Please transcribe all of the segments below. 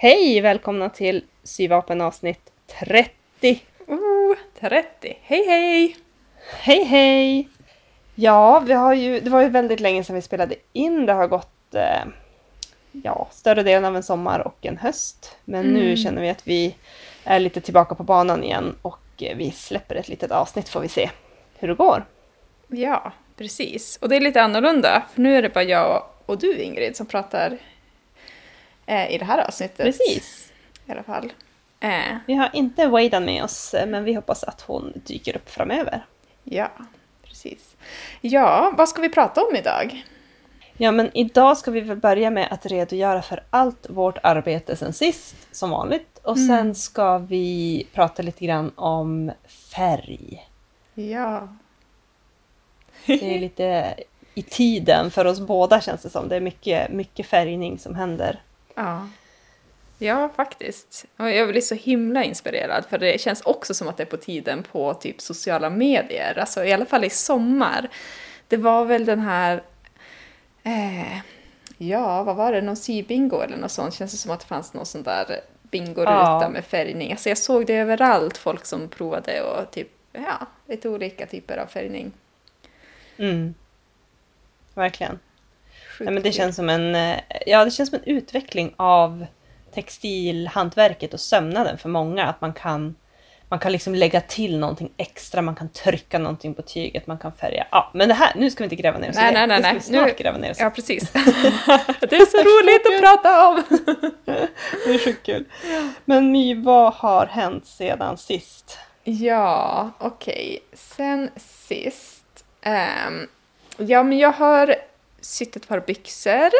Hej! Välkomna till Syvapen avsnitt 30. Oh, 30. Hej hej! Hej hej! Ja, vi har ju, det var ju väldigt länge sedan vi spelade in. Det har gått eh, ja, större delen av en sommar och en höst. Men nu Mm. känner vi att vi är lite tillbaka på banan igen och eh, vi släpper ett litet avsnitt får vi se hur det går. Ja, precis. Och det är lite annorlunda, för nu är det bara jag och du Ingrid som pratar eh, i det här avsnittet. Precis. I alla fall. Eh, Vi har inte Wadan med oss, eh, men vi hoppas att hon dyker upp framöver. ja, precis. Ja, vad ska vi prata om idag? Ja, men idag ska vi väl börja med att redogöra för allt vårt arbete sen sist, som vanligt. Och Mm. sen ska vi prata lite grann om färg. Ja. Det är lite i tiden för oss båda känns det som. Det är mycket, mycket färgning som händer. Ja. Ja, faktiskt. Jag blir så himla inspirerad för det känns också som att det är på tiden på typ sociala medier. Alltså i alla fall i sommar. Det var väl den här, eh, ja vad var det, någon sybingo eller något sånt. Känns det som att det fanns någon sån där bingoruta Ja. med färgning. Alltså jag såg det överallt, folk som provade och typ, ja, lite olika typer av färgning. Mm. Verkligen. Nej, men det känns som en, eh, ja, det känns som en utveckling av textilhantverket och sömnaden för många. Att man kan, man kan liksom lägga till någonting extra, man kan trycka någonting på tyget, man kan färga. Ja, men det här, nu ska vi inte gräva ner oss Nej, i det. nej, nej, det ska nej. vi snart Nu- gräva ner oss. Ja, precis. det är så roligt att prata om! Det är sjukt kul. Men My, vad har hänt sedan sist? Ja, okej. Sen sist. ehm, ja, men jag har sytt ett par byxor.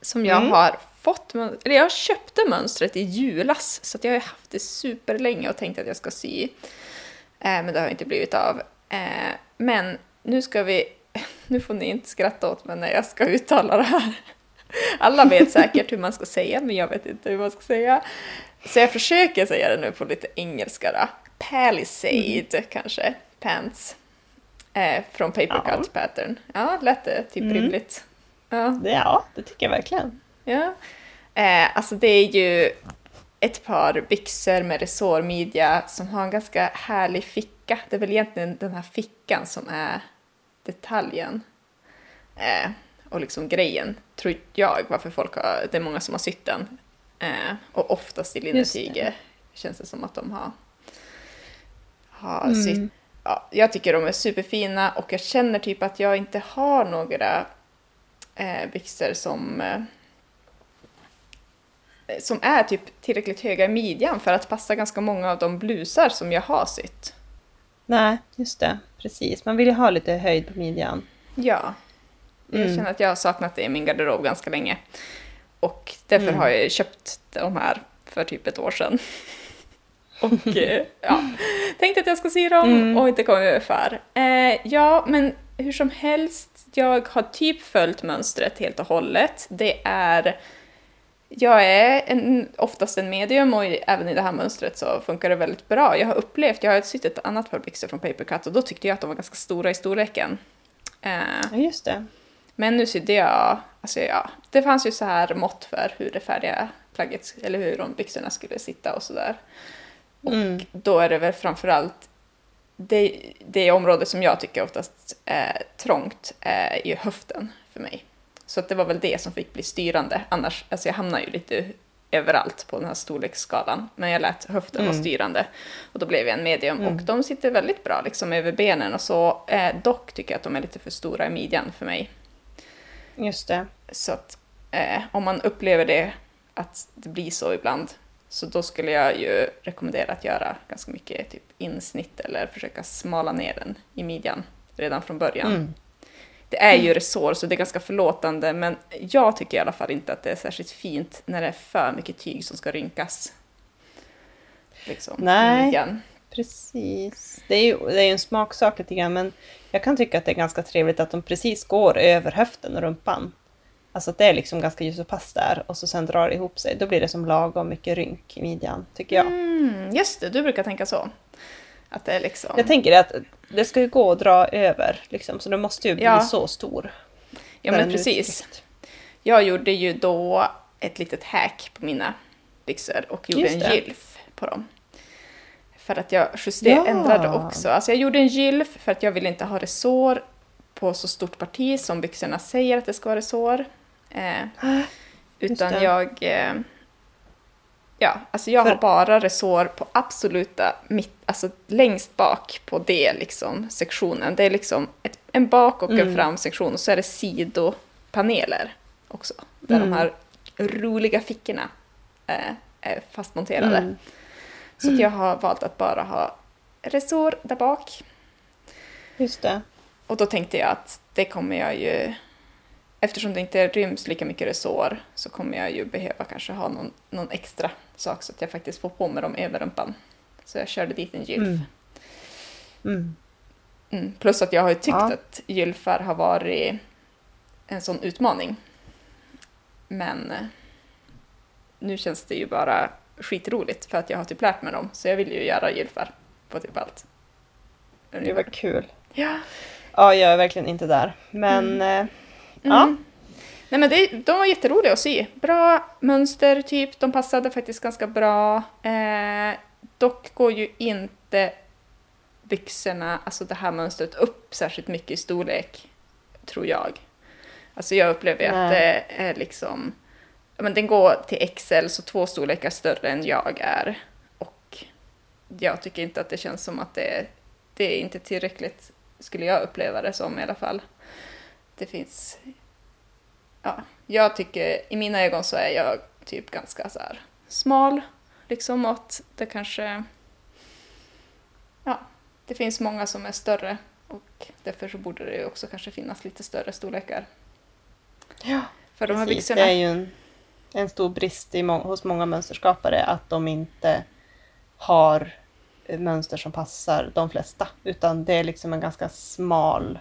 Som jag Mm. har fått, eller jag köpte mönstret i julas. Så att jag har haft det superlänge och tänkt att jag ska sy. Eh, men det har inte blivit av. Eh, men nu ska vi, nu får ni inte skratta åt mig när jag ska uttala det här. Alla vet säkert hur man ska säga, men jag vet inte hur man ska säga. Så jag försöker säga det nu på lite engelska då. Palisade kanske, pants. Eh, från Papercut Pattern. Ja, lät det typ Mm. rimligt? Ja. Ja, det tycker jag verkligen. ja. Eh, alltså det är ju ett par byxor med resårmidja som har en ganska härlig ficka. Det är väl egentligen den här fickan som är detaljen. Eh, och liksom grejen, tror jag, varför folk har, det är många som har sytt den. Eh, och oftast i linnetyget känns det som att de har, har Mm. sytt. Ja, jag tycker de är superfina och jag känner typ att jag inte har några eh, byxor som eh, som är typ tillräckligt höga i midjan för att passa ganska många av de blusar som jag har sytt. Nej, just det. Precis. Man vill ju ha lite höjd på midjan. Ja. Jag Mm. känner att jag har saknat det i min garderob ganska länge. Och därför Mm. har jag köpt de här för typ ett år sedan. Och eh, ja, tänkte att jag ska sy dem Mm. och inte komma över för. Eh, ja, men hur som helst, jag har typ följt mönstret helt och hållet. Det är jag är en, oftast en medium och även i det här mönstret så funkar det väldigt bra. Jag har upplevt, jag har sytt ett annat par byxor från Papercut och då tyckte jag att de var ganska stora i storleken. Eh, Ja, just det. men nu sydde jag, alltså ja, det fanns ju så här mått för hur det färdiga plagget, eller hur de byxorna skulle sitta och sådär. Mm. då är det väl framförallt det, det område som jag tycker oftast är trångt är ju höften för mig. Så att det var väl det som fick bli styrande. Annars, alltså jag hamnar ju lite överallt på den här storleksskalan. Men jag lät höften vara Mm. styrande. Och då blev jag en medium. Mm. Och de sitter väldigt bra liksom över benen och så. Eh, dock tycker jag att de är lite för stora i midjan för mig. Just det. Så att eh, om man upplever det, att det blir så ibland, så då skulle jag ju rekommendera att göra ganska mycket typ insnitt eller försöka smala ner den i midjan redan från början. Mm. Det är ju resår så det är ganska förlåtande men jag tycker i alla fall inte att det är särskilt fint när det är för mycket tyg som ska rynkas. Liksom, Nej. midjan. Precis. Det är ju det är ju en smaksak lite grann, men jag kan tycka att det är ganska trevligt att de precis går över höften och rumpan. Alltså att det är liksom ganska ljus och pass där och så sen drar det ihop sig. Då blir det som lagom mycket rynk i midjan, tycker jag. Mm, just det, du brukar tänka så. Att det är liksom... Jag tänker att det ska ju gå att dra över, liksom, så det måste ju bli Ja. så stor. ja men den precis. utsträckt. Jag gjorde ju då ett litet hack på mina byxor och gjorde en gylf på dem. För att jag justerade, Ja. ändrade också. Alltså jag gjorde en gylf för att jag ville inte ha resår på så stort parti som byxorna säger att det ska vara resår. Eh, utan jag... Eh, ja, alltså jag För- har bara resår på absoluta mitt, alltså längst bak på det liksom sektionen. Det är liksom ett, en bak och en Mm. framsektion och så är det sidopaneler också. Där Mm. de här roliga fickorna eh, är fastmonterade. Mm. Så jag har valt att bara ha resår där bak. Just det. Och då tänkte jag att det kommer jag ju... Eftersom det inte ryms lika mycket resår så kommer jag ju behöva kanske ha någon, någon extra sak så att jag faktiskt får på mig dem över rumpan. Så jag körde dit en gylf. Mm. Mm. Mm. Plus att jag har ju tyckt Ja. att gylfar har varit en sån utmaning. Men eh, nu känns det ju bara skitroligt för att jag har typ lärt mig dem. Så jag vill ju göra gylfar på typ allt. Det var kul. Ja. Ja, jag är verkligen inte där. Men eh, ja. Mm. Nej men det, de var jätteroliga att sy. Bra mönster typ, de passade faktiskt ganska bra. Eh, dock går ju inte byxorna, alltså det här mönstret, upp särskilt mycket i storlek, tror jag. Alltså jag upplever att Nej. det är liksom, men den går till XL, så två storlekar större än jag är. Och jag tycker inte att det känns som att det, det är inte tillräckligt, skulle jag uppleva det som i alla fall. Det finns ja, jag tycker, i mina ögon så är jag typ ganska så här smal, liksom, att det kanske, ja, det finns många som är större och därför så borde det ju också kanske finnas lite större storlekar ja. för de här Precis, byxorna. det är ju en, en stor brist må- hos många mönsterskapare att de inte har mönster som passar de flesta. Utan det är liksom en ganska smal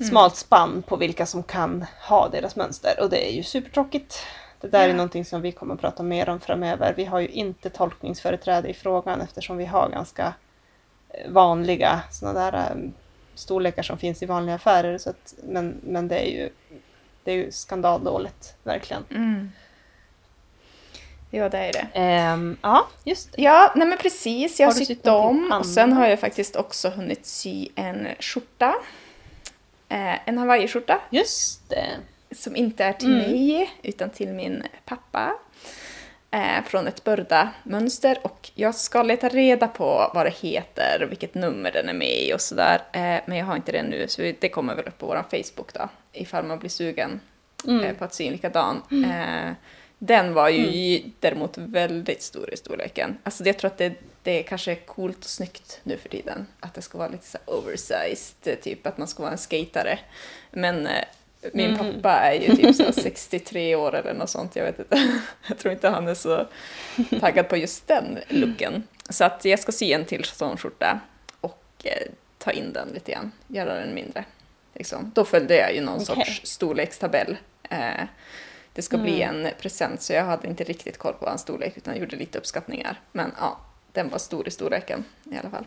Mm. smalt spann på vilka som kan ha deras mönster. Och det är ju supertråkigt. Det där är Ja. någonting som vi kommer att prata mer om framöver. Vi har ju inte tolkningsföreträde i frågan eftersom vi har ganska eh, vanliga sådana där eh, storlekar som finns i vanliga affärer. Så att, men, men det är ju det är ju skandaldåligt, verkligen. Mm. Ja, det är det. Ehm, ja, just det. Ja, nej men precis. Jag har, sytt om och sen har jag faktiskt också hunnit sy en skjorta. Eh, en hawaiiskjorta Just det. som inte är till Mm. mig utan till min pappa. Eh, från ett Burda-mönster och jag ska leta reda på vad det heter och vilket nummer den är med i och sådär. Eh, men jag har inte det nu så det kommer väl upp på vår Facebook då ifall man blir sugen Mm. eh, på att sy en likadan. Eh, den var ju däremot väldigt stor i storleken. Alltså jag tror att det, det kanske är coolt och snyggt nu för tiden. Att det ska vara lite så oversized, typ att man ska vara en skatare. Men eh, min Mm. pappa är ju typ så här 63 år eller något sånt, jag vet inte. Jag tror inte han är så taggad på just den looken. Så att jag ska sy en till sån skjorta och eh, ta in den lite grann, göra den mindre. Liksom. Då följde jag ju någon Okej. sorts storlekstabell. Eh, det ska bli Mm. en present så jag hade inte riktigt koll på hans storlek utan gjorde lite uppskattningar. Men ja, den var stor i storleken i alla fall.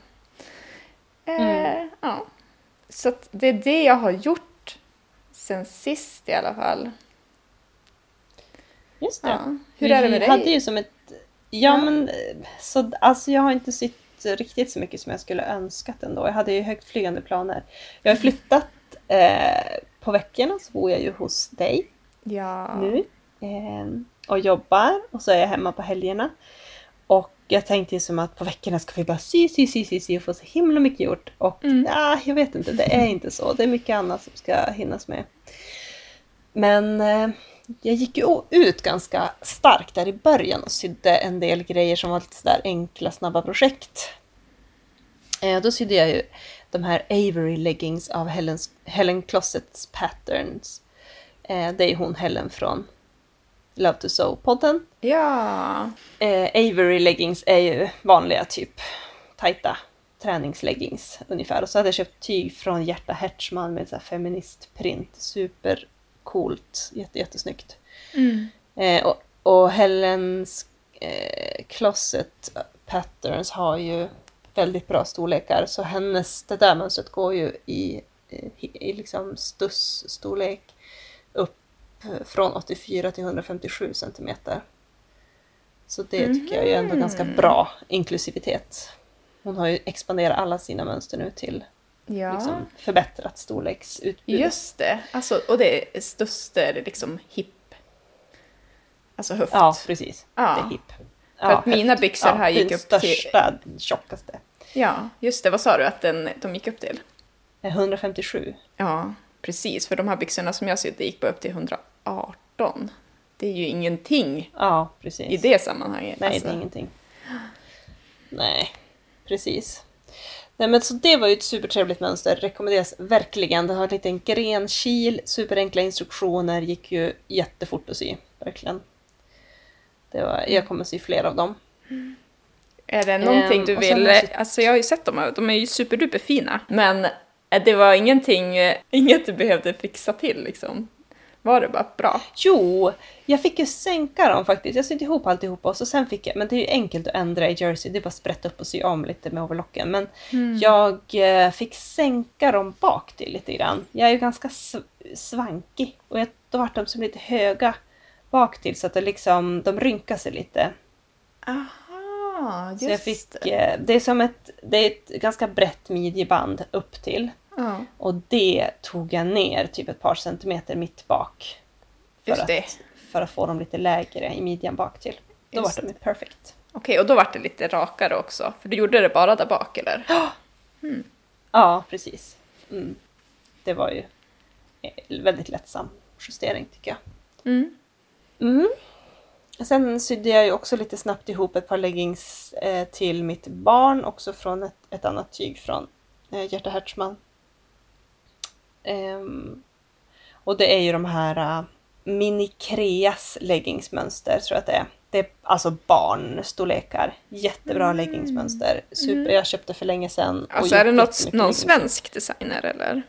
Eh, Mm. Ja, så det är det jag har gjort sen sist i alla fall. Just det. Ja. Hur är det med vi dig? hade ju som ett... Ja, Ja. men så, alltså jag har inte sytt riktigt så mycket som jag skulle önskat ändå. Jag hade ju högtflygande planer. Jag har flyttat eh, på veckorna så bor jag ju hos dig Ja. nu eh, och jobbar och så är jag hemma på helgerna. Jag tänkte ju som att på veckorna ska vi bara sy, sy, sy, sy, sy och få så himla mycket gjort. Och Mm. ja, jag vet inte, det är inte så. Det är mycket annat som ska hinnas med. Men eh, jag gick ju ut ganska starkt där i början och sydde en del grejer som var lite sådär enkla, snabba projekt. Eh, då sydde jag ju de här Avery leggings av Helen's, Helen Closets Patterns. Eh, det är ju hon Helen från Love to Sew-podden. Ja. Eh, Avery leggings är ju vanliga typ tajta träningsleggings ungefär. Och så hade jag köpt tyg från Hjärta Hertzman med så här feministprint. Super coolt, jätte, jättesnyggt. Mm. Eh, och, och Helens eh, Closet Patterns har ju väldigt bra storlekar. Så hennes, det där mönstret går ju i, i, i liksom stuss-storlek upp från 84 till 157 centimeter. Så det tycker jag är ändå ganska bra inklusivitet. Hon har ju expanderat alla sina mönster nu till Ja, liksom, förbättrat storleksutbud. just det. Alltså, och det är störst är det liksom hip. Alltså höft. Ja, precis. Ja. Det är hip. För att mina byxor här gick den upp till- största, tjockaste. Ja, just det. Vad sa du att den, de gick upp till? är 157. Ja, precis. För de här byxorna som jag sydde gick bara upp till 118. Det är ju ingenting Ja, precis. i det sammanhanget. Nej, Alltså, det är ingenting. Nej, precis. Nej, men så det var ju ett supertrevligt mönster. Rekommenderas verkligen. Det har en liten grenkil, superenkla instruktioner, gick ju jättefort att sy. Verkligen. Det var, jag kommer sy fler av dem. Är det någonting Ehm, du vill... sytt- Alltså jag har ju sett dem de är ju superduper fina. Men eh, det var ingenting, eh, inget du behövde fixa till liksom. Var det bara bra? Jo, jag fick ju sänka dem faktiskt. Jag sydde ihop alltihopa och så sen fick jag, men det är ju enkelt att ändra i jersey, det är bara att sprätta upp och sy om lite med overlocken. Men jag eh, fick sänka dem bak till lite grann. Jag är ju ganska sv- svankig och jag, då vart de som lite höga bak till så att det liksom, de rynkar sig lite. Aha, just Så jag fick, det. eh, det är som ett, det är ett ganska brett midjeband upp till. Ja, Och det tog jag ner typ ett par centimeter mitt bak. För, just att, för att få dem lite lägre i midjan bak till. Då var de ju perfect. Okej, och då var det lite rakare också. För du gjorde det bara där bak, eller? Ja, precis. Mm. Det var ju eh, väldigt lättsam justering tycker jag. Mm. Mm. Sen sydde jag ju också lite snabbt ihop ett par leggings eh, till mitt barn, också från ett, ett annat tyg från eh, Gerta Hertzman. Ehm, och det är ju de här uh, Mini Creas leggingsmönster tror jag att det är. Det är alltså barnstorlekar. Jättebra leggingsmönster. Super, jag köpte för länge sedan. Alltså är det något, någon svensk designer, eller?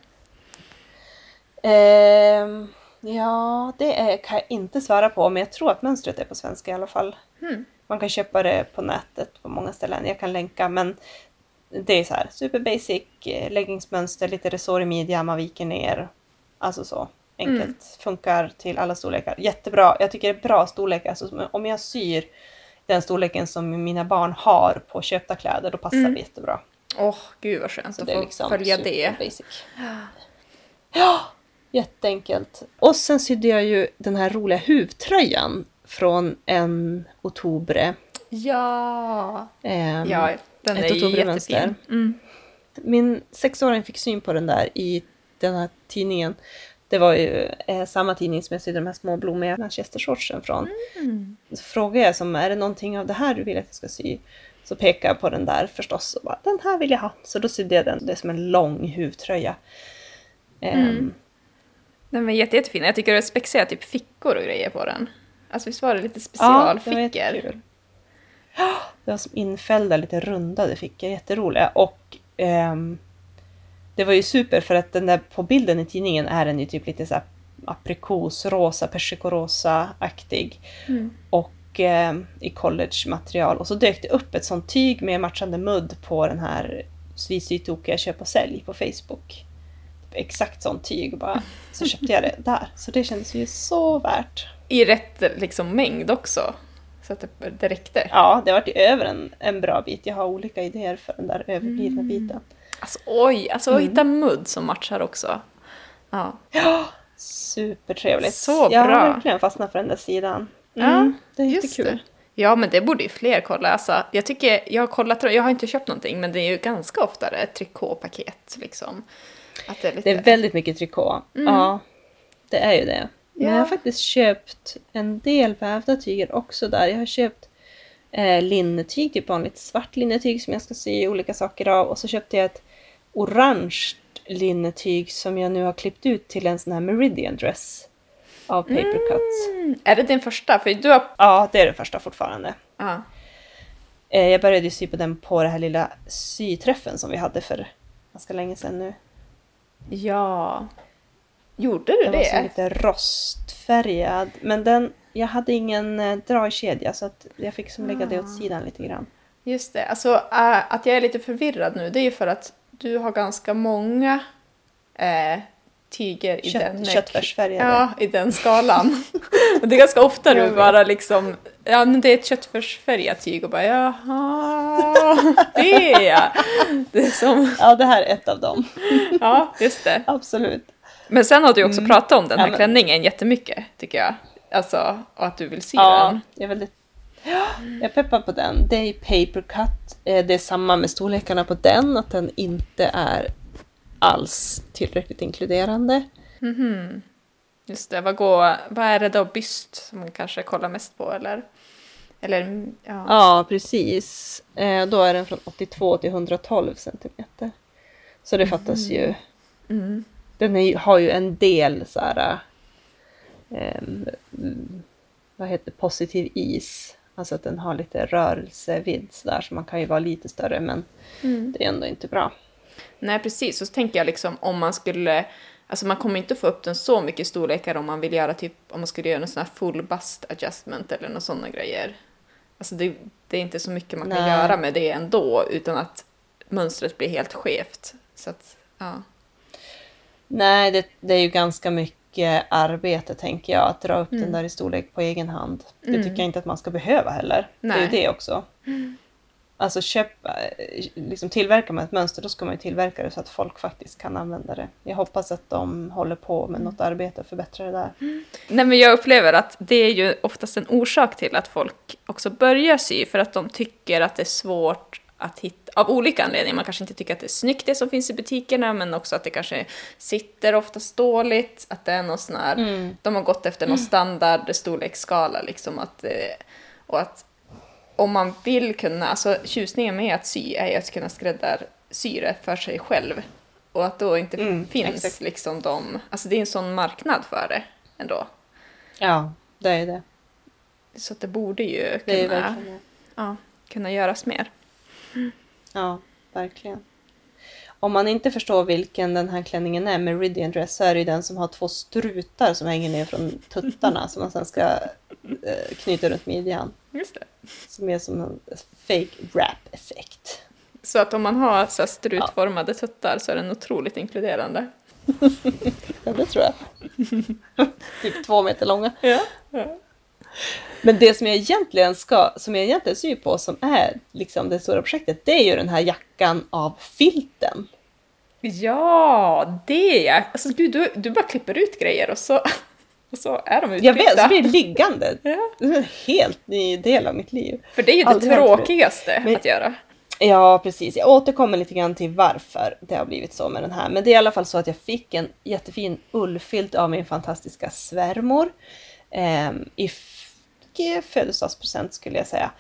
Ehm, ja, det är, kan jag inte svara på, men jag tror att mönstret är på svenska i alla fall. Hmm. Man kan köpa det på nätet på många ställen. Jag kan länka, men det är så här super basic eh, leggingsmönster, lite resår i midjan, man viker ner. Alltså så enkelt. Mm. Funkar till alla storlekar. Jättebra. Jag tycker det är bra storlek. Alltså, om jag syr den storleken som mina barn har på köpta kläder, då passar Mm. det jättebra. Åh, gud vad skönt Så att få liksom följa det. Basic. Ja, jätteenkelt. Och sen sydde jag ju den här roliga huvtröjan från en Otobre. Ja! Ehm, Ja, den ett är jättefin. Mm. Min sexåring fick syn på den där i den här tidningen. Det var ju eh, samma tidning som jag sydde de här små blommiga manchestershortsen från. Mm. Så frågade jag som, är det någonting av det här du vill att jag ska sy? Så pekade jag på den där förstås och bara, den här vill jag ha. Så då sydde jag den, det är som en lång huvtröja. Ehm, Mm. Den var jätte, jättefin. Jag tycker det är spexiga typ fickor och grejer på den. Alltså visst var det lite Ja, det var specialfickor? jättekul. Det var som infällda, lite rundade fickor, jätteroliga. Och ehm, det var ju super för att den där på bilden i tidningen är den ju typ lite så aprikosrosa, persikorosa-aktig. Mm. Och ehm, i college-material. Och så dök det upp ett sånt tyg med matchande mudd på den här Svissytokiga köp och sälj på Facebook. Exakt sånt tyg bara. Så köpte jag det där. Så det kändes ju så värt. I rätt liksom, mängd också. Så att det, det räckte. Ja, det har varit över en, en bra bit. Jag har olika idéer för den där överblivna Mm. biten. Alltså oj, alltså Mm. att hitta mudd som matchar också. Ja. Ja, supertrevligt. Så Jag bra. har verkligen fastnat för den där sidan. Ja, Mm, det är Just jättekul. det. Ja, men det borde ju fler kolla. Alltså, jag tycker, jag har kollat, jag har inte köpt någonting, men det är ju ganska ofta ett trikåpaket liksom. Att det är lite... Det är väldigt mycket trikå. Mm. Ja, det är ju det. Men Ja. jag har faktiskt köpt en del vävda tyger också där. Jag har köpt eh, linnetyg, typ vanligt svart linnetyg som jag ska sy olika saker av. Och så köpte jag ett orange linnetyg som jag nu har klippt ut till en sån här meridian dress av paper cuts. Mm. Är det din första? För du har... Ja, det är det första fortfarande. Ja. Eh, jag började ju sy på den på den här lilla syträffen som vi hade för ganska länge sedan nu. ja. Gjorde du Den var så det? lite rostfärgad. Men den, jag hade ingen eh, dragkedja så att jag fick som lägga det åt sidan lite grann. Just det. Alltså äh, att jag är lite förvirrad nu, det är ju för att du har ganska många eh, tyger i Kött, den... köttfärsfärgade. Ja, i den skalan. och det är ganska ofta du bara liksom, ja men det är ett köttfärsfärgat tyg och bara jaha, det är jag. Det är som, Ja, det här är ett av dem. ja just det. Absolut. Men sen har du också pratat om den här Mm. Ja, men- klänningen jättemycket, tycker jag. Alltså, och att du vill se Ja, den. jag är väldigt... Ja, jag peppar på den. Det är paper cut. Eh, Det är samma med storlekarna på den, att den inte är alls tillräckligt inkluderande. Just det, vad, går, vad är det då byst som man kanske kollar mest på eller? Eller, ja. Ja, precis. Eh, Då är den från 82 till 112 centimeter. Så det fattas ju... Mm. Den är, har ju en del så här... mm, vad heter positiv is. Alltså att den har lite rörelsevidd så där, så man kan ju vara lite större men Mm. det är ändå inte bra. Nej, precis. Och så tänker jag liksom om man skulle... Alltså man kommer inte få upp den så mycket storlekar om man vill göra typ, om man skulle göra en sån här full bust adjustment eller några sådana grejer. Alltså det, det är inte så mycket man kan Nej. göra med det ändå utan att mönstret blir helt skevt. Så att, ja. Nej, det, det är ju ganska mycket arbete tänker jag, att dra upp Mm. den där i storlek på egen hand. Det Mm. tycker jag inte att man ska behöva heller. Det är Nej. ju det också. Alltså köpa, liksom tillverkar man ett mönster, då ska man ju tillverka det så att folk faktiskt kan använda det. Jag hoppas att de håller på med något arbete och förbättrar det där. Nej, men jag upplever att det är ju oftast en orsak till att folk också börjar sy för att de tycker att det är svårt att hitta, av olika anledningar. Man kanske inte tycker att det är snyggt det som finns i butikerna, men också att det kanske sitter oftast dåligt, att det är någon sån här, Mm. de har gått efter någon standard storleksskala liksom att, eh, och att om man vill kunna, alltså tjusningen med att sy är ju att kunna skräddarsy det för sig själv. Och att då inte Mm, finns exakt. liksom de, alltså det är en sån marknad för det ändå. Ja, det är det. Så att det borde ju kunna, det. ja, kunna göras mer. Ja, verkligen. Om man inte förstår vilken den här klänningen är, Meridian Dress, så är det ju den som har två strutar som hänger ner från tuttarna som man sen ska eh, knyta runt midjan. Just det. Som är som en fake wrap-effekt. Så att om man har så strutformade tuttar så är den otroligt inkluderande. Ja, det tror jag. typ två meter långa. Ja. ja. Men det som jag egentligen ska, som jag egentligen syr på, som är liksom det stora projektet, det är ju den här jackan av filten. Ja, det är Alltså gud, du, du bara klipper ut grejer och så, och så är de Jag vet, utklippta. så blir det liggande. Ja. Det är en helt ny del av mitt liv. För det är ju det Aldrig förut. tråkigaste Men- att göra. Ja, precis. Jag återkommer lite grann till varför det har blivit så med den här. Men det är i alla fall så att jag fick en jättefin ullfilt av min fantastiska svärmor. ehm, I födelsedagspresent skulle jag säga.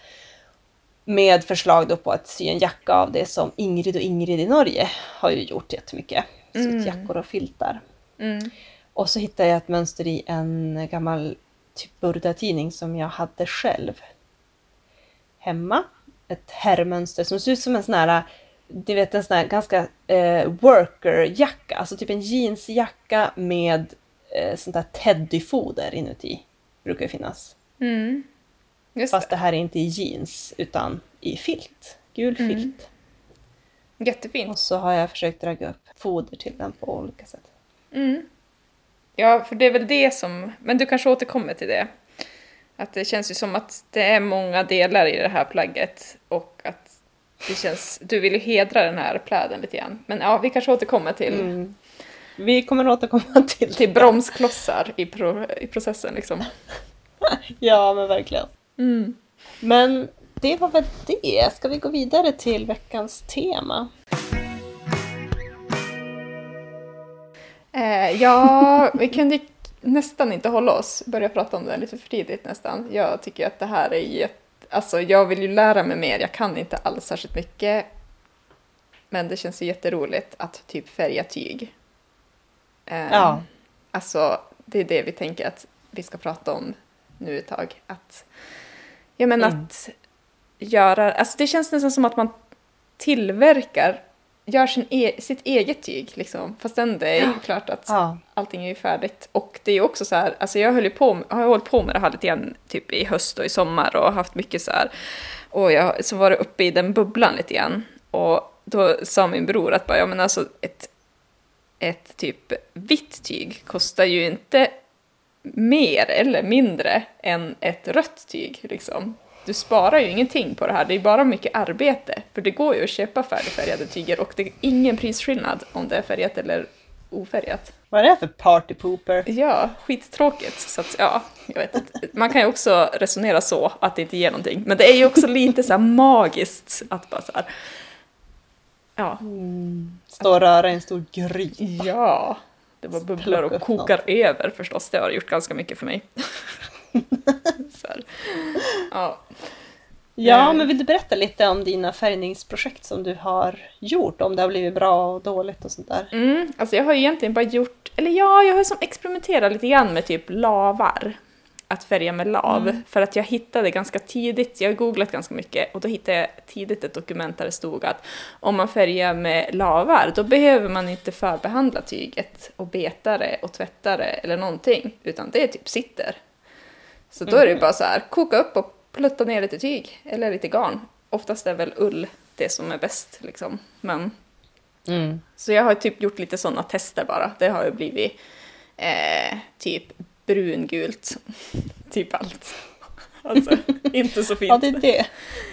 Med förslag då på att sy en jacka av det som Ingrid och Ingrid i Norge har ju gjort jättemycket. Sytt Mm. jackor och filtar. Mm. Och så hittade jag ett mönster i en gammal typ burda-tidning som jag hade själv. Hemma. Ett herrmönster som ser ut som en sån här, du vet en sån här ganska eh, worker-jacka. Alltså typ en jeansjacka med eh, sånt där teddyfoder inuti. Brukar ju finnas. Mm. Fast det. det här är inte i jeans utan i filt. Gul Mm. filt. Jättefint. Och så har jag försökt dra upp foder till den på olika sätt. Mm. Ja, för det är väl det som... Men du kanske återkommer till det. Att det känns ju som att det är många delar i det här plagget och att det känns... Du vill ju hedra den här pläden lite grann. Men ja, vi kanske återkommer till, Mm. Vi kommer återkomma till till bromsklossar i, pro, i processen liksom. Ja, men verkligen. Mm. Men det var väl det. Ska vi gå vidare till veckans tema? Eh, ja, vi kunde nästan inte hålla oss, börja prata om det lite för tidigt nästan. Jag tycker att det här är jätte... Alltså jag vill ju lära mig mer, jag kan inte alls särskilt mycket. Men det känns ju jätteroligt att typ färga tyg. Eh, Ja. Alltså, det är det vi tänker att vi ska prata om nu ett tag. Att, ja men Mm. att göra, alltså det känns nästan som att man tillverkar, gör sin e sitt eget tyg liksom. Fast ändå är det ju klart att Ja. allting är ju färdigt. Och det är ju också så här, alltså jag höll på, med- har hållit på med det här lite grann typ i höst och i sommar och haft mycket så här. Och jag så var det uppe i den bubblan lite grann. Och då sa min bror att bara, ja men alltså ett, ett typ vitt tyg kostar ju inte mer eller mindre än ett rött tyg. Liksom. Du sparar ju ingenting på det här, det är bara mycket arbete. För det går ju att köpa färdigfärgade tyger och det är ingen prisskillnad om det är färgat eller ofärgat. Vad är det för party pooper? Ja, skittråkigt. Så att, ja, jag vet inte. Man kan ju också resonera så, att det inte ger någonting. Men det är ju också lite så magiskt att bara så här, Ja. Mm. Stå och röra i en stor gryta. Ja, det var bubblar och kokar något. över förstås. Det har gjort ganska mycket för mig. Ja. Ja, eh. men vill du berätta lite om dina färgningsprojekt som du har gjort? Om det har blivit bra och dåligt och sånt där? Mm, alltså jag har egentligen bara gjort, eller ja, jag har som experimenterat lite grann med typ lavar. Att färga med lav. Mm. För att jag hittade ganska tidigt, jag har googlat ganska mycket, och då hittade jag tidigt ett dokument där det stod att om man färgar med lavar, då behöver man inte förbehandla tyget och beta det och tvätta det eller någonting, utan det typ sitter. Så då är det mm. bara så här, koka upp och plutta ner lite tyg eller lite garn. Oftast är väl ull det som är bäst liksom. Men, mm. Så jag har typ gjort lite sådana tester bara. Det har ju blivit eh, typ brungult, typ allt. Alltså, inte så fint. Ja, det är det.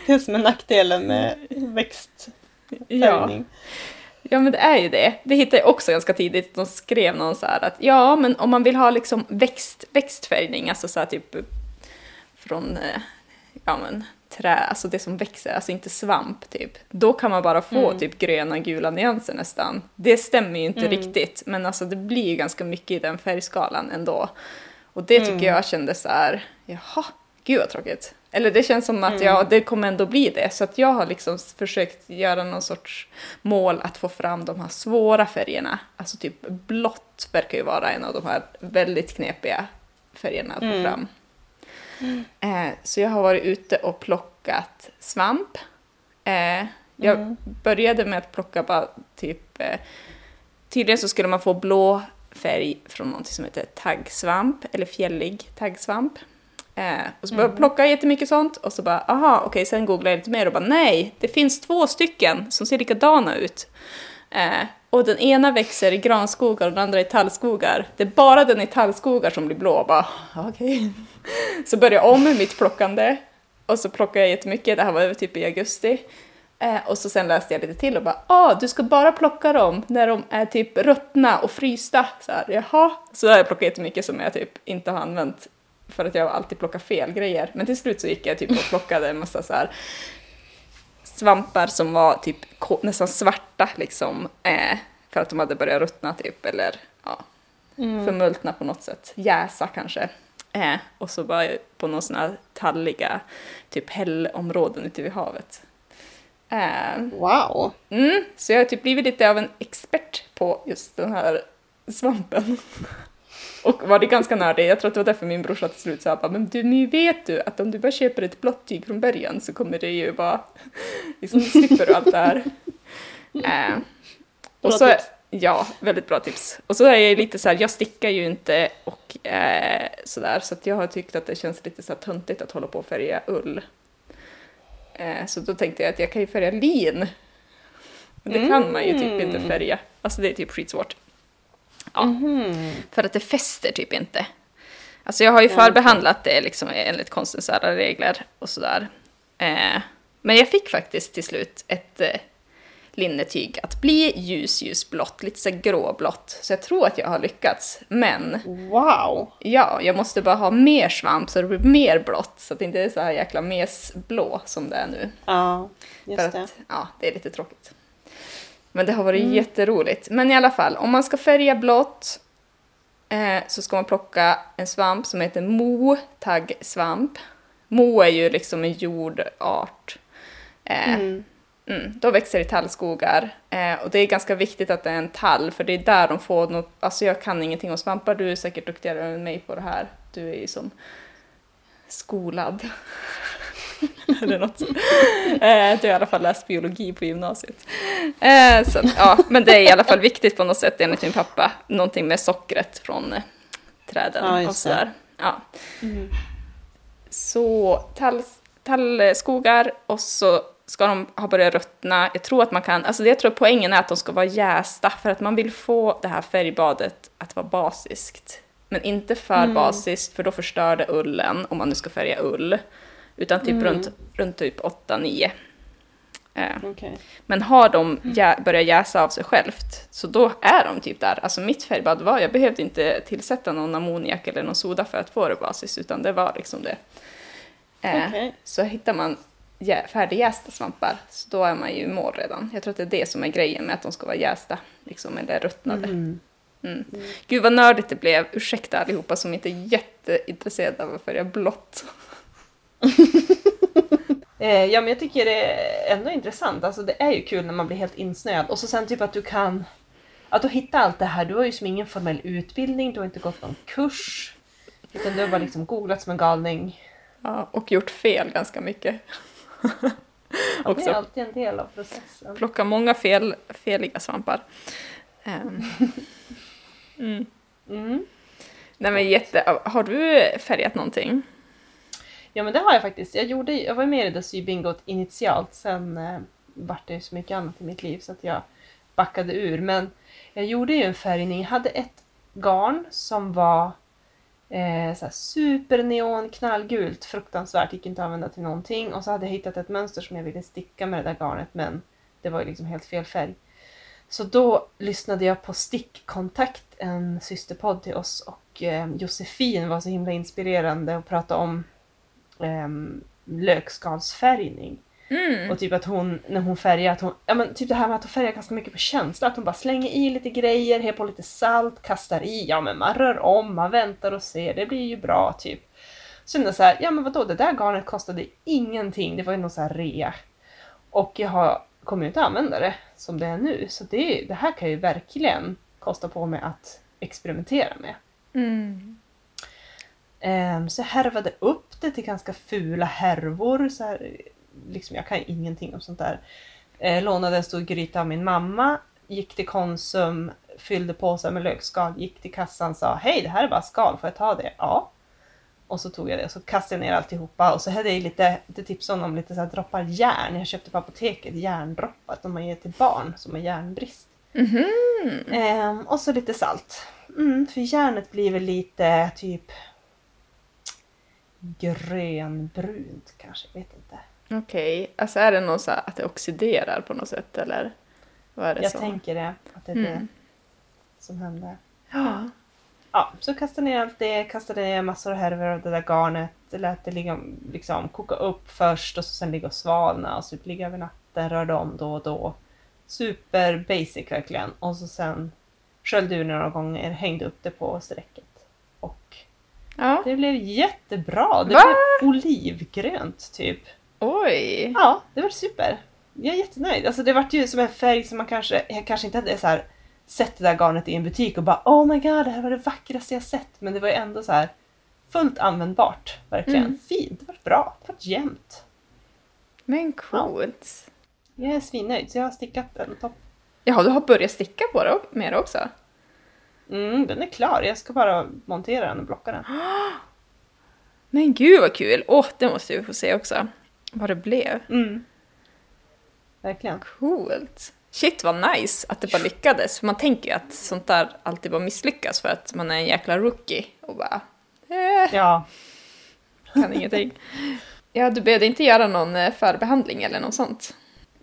Det som är nackdelen med växtfärgning. Ja. Ja men det är ju det. Det hittade jag också ganska tidigt. De skrev någon så här att ja men om man vill ha liksom växt, växtfärgning, alltså så här typ från eh, ja men, trä, alltså det som växer, alltså inte svamp typ, då kan man bara få mm. typ gröna, gula nyanser nästan. Det stämmer ju inte mm. riktigt, men alltså det blir ju ganska mycket i den färgskalan ändå. Och det tycker mm. jag kändes så här, jaha, gud vad tråkigt. Eller det känns som att mm. ja, det kommer ändå bli det. Så att jag har liksom försökt göra någon sorts mål att få fram de här svåra färgerna. Alltså typ blått verkar ju vara en av de här väldigt knepiga färgerna att få mm. Eh, så jag har varit ute och plockat svamp. Eh, jag mm. började med att plocka bara typ... Eh, tydligen så skulle man få blå färg från något som heter taggsvamp, eller fjällig taggsvamp. Eh, och så började jag mm. plocka jättemycket sånt och så bara, aha, okej, sen googlade jag lite mer och bara, nej, det finns två stycken som ser likadana ut. Eh, och den ena växer i granskogar och den andra i tallskogar. Det är bara den i tallskogar som blir blå. Bara, ah, okay. Så började jag om med mitt plockande och så plockade jag jättemycket, det här var typ i augusti. Eh, och så sen läste jag lite till och bara ah, du ska bara plocka dem när de är typ ruttna och frysta. Så här, jaha. Så har jag plockat jättemycket som jag typ inte har använt för att jag alltid plockar fel grejer. Men till slut så gick jag typ och plockade en massa så här svampar som var typ nästan svarta liksom. Eh, för att de hade börjat ruttna typ eller ja, mm. förmultna på något sätt. Jäsa kanske. Eh, och så var jag på några sådana talliga typ hällområden ute vid havet. Eh, wow! Mm, så jag har typ blivit lite av en expert på just den här svampen. Och var det ganska nördig, jag tror att det var därför min brorsa till slut sa men du, nu vet du att om du bara köper ett blått tyg från början så kommer det ju bara, liksom slipper du allt det här. Eh, och så, Ja, väldigt bra tips. Och så är jag lite så här, jag stickar ju inte och eh, sådär, så att jag har tyckt att det känns lite så här töntigt att hålla på och färga ull. Eh, så då tänkte jag att jag kan ju färga lin. Men det mm. kan man ju typ inte mm. färga. Alltså det är typ skitsvårt. Ja, mm. för att det fäster typ inte. Alltså jag har ju förbehandlat det liksom enligt konstens alla regler och sådär. Eh, men jag fick faktiskt till slut ett eh, linnetyg att bli ljus, ljusblått, lite så gråblått. Så jag tror att jag har lyckats. Men... Wow! Ja, jag måste bara ha mer svamp så det blir mer blått. Så att det inte är så här jäkla mesblå som det är nu. Ja, just För att, det. Ja, det är lite tråkigt. Men det har varit mm. jätteroligt. Men i alla fall, om man ska färga blått eh, så ska man plocka en svamp som heter mo-taggsvamp. Mo är ju liksom en jordart. Eh, mm. Mm, de växer i tallskogar eh, och det är ganska viktigt att det är en tall för det är där de får något, alltså jag kan ingenting om svampar, du är säkert duktigare än mig på det här. Du är ju som skolad. Eller något. Eh, du har i alla fall läst biologi på gymnasiet. Eh, så, ja, men det är i alla fall viktigt på något sätt enligt min pappa. Någonting med sockret från eh, träden ja, och sådär. Ja. Mm. Så tall, tallskogar och så ska de ha börjat ruttna. Jag tror att man kan, alltså jag tror poängen är att de ska vara jästa för att man vill få det här färgbadet att vara basiskt. Men inte för Mm. basiskt för då förstör det ullen om man nu ska färga ull. Utan typ Mm. runt, runt typ 8-9. Eh, Okej. men har de jä- börjat jäsa av sig självt, så då är de typ där. Alltså mitt färgbad var, jag behövde inte tillsätta någon ammoniak eller någon soda för att få det basis, utan det var liksom det. Eh, Okej. Så hittar man jä- färdigjästa svampar, så då är man ju i mål redan. Jag tror att det är det som är grejen med att de ska vara jästa, liksom, eller ruttnade. Mm. Mm. Gud vad nördigt det blev, ursäkta allihopa som inte är jätteintresserade av att färga blått. Eh, ja, men jag tycker det är ändå intressant. Alltså, det är ju kul när man blir helt insnöad. Och så sen typ att du kan... Att du hittar allt det här. Du har ju som ingen formell utbildning, du har inte gått någon kurs. Utan du har bara liksom googlat som en galning. Ja, och gjort fel ganska mycket. Ja, det är alltid en del av processen. plocka många fel, feliga svampar. Ehm. Mm. Mm. Nej men jätte, har du färgat någonting? Ja men det har jag faktiskt. Jag, gjorde, jag var med i det där sybingot initialt, sen eh, vart det så mycket annat i mitt liv så att jag backade ur. Men jag gjorde ju en färgning, jag hade ett garn som var eh, så superneon knallgult, fruktansvärt, gick inte att använda till någonting. Och så hade jag hittat ett mönster som jag ville sticka med det där garnet men det var ju liksom helt fel färg. Så då lyssnade jag på Stickkontakt, en systerpodd till oss och eh, Josefin var så himla inspirerande och pratade om um, lökskalsfärgning. Mm. Och typ att hon, när hon färgar, att hon, ja men typ det här med att hon färgar ganska mycket på känsla, att hon bara slänger i lite grejer, har på lite salt, kastar i, ja men man rör om, man väntar och ser, det blir ju bra typ. Så det så här, ja men vadå, det där garnet kostade ingenting, det var ju någon så här rea. Och jag har, kommer ju inte använda det som det är nu, så det, det här kan ju verkligen kosta på mig att experimentera med. Mm. Ehm, så jag härvade upp det till ganska fula härvor. Så här, liksom, jag kan ingenting om sånt där. Eh, lånade en stor gryta av min mamma, gick till Konsum, fyllde påsar med lökskal, gick till kassan och sa hej det här är bara skal, får jag ta det? Ja. Och så tog jag det och så kastade jag ner alltihopa och så hade jag lite, lite tips om lite så här droppar järn. Jag köpte på apoteket järndroppar som man ger till barn som har järnbrist. Mhm. Ehm, och så lite salt. Mm, för järnet blir väl lite typ grönbrunt kanske, jag vet inte. Okej, alltså är det någon så att det oxiderar på något sätt eller? Vad är det Jag som? tänker det, att det är det Mm. som händer. Ja. Ja, så kastade ner allt det, kastade ner massor av härvor av det där garnet, lät det ligga, liksom, koka upp först och så sen ligga och svalna och så typ ligga över natten, rörde om då och då. Super basic verkligen. Och så sen sköljde ur några gånger, hängde upp det på strecket. Och ja. det blev jättebra! Det Va? blev olivgrönt typ. Oj! Ja, det var super. Jag är jättenöjd. Alltså det vart ju som en färg som man kanske, jag kanske inte hade så här sett det där garnet i en butik och bara Oh my god, det här var det vackraste jag sett. Men det var ju ändå så här fullt användbart. Verkligen. Mm. Fint, det var bra, det var jämnt. Men coolt. Jag är svinnöjd så jag har stickat en topp. Jaha, du har börjat sticka på det med det också? Mm, den är klar, jag ska bara montera den och blocka den. Men gud vad kul! Åh, det måste vi få se också. Vad det blev. Mm. Verkligen. Coolt! Shit vad nice att det bara lyckades. För man tänker ju att sånt där alltid bara misslyckas för att man är en jäkla rookie och bara eh, Ja, kan ingenting. Ja, du behövde inte göra någon eh, förbehandling eller något sånt?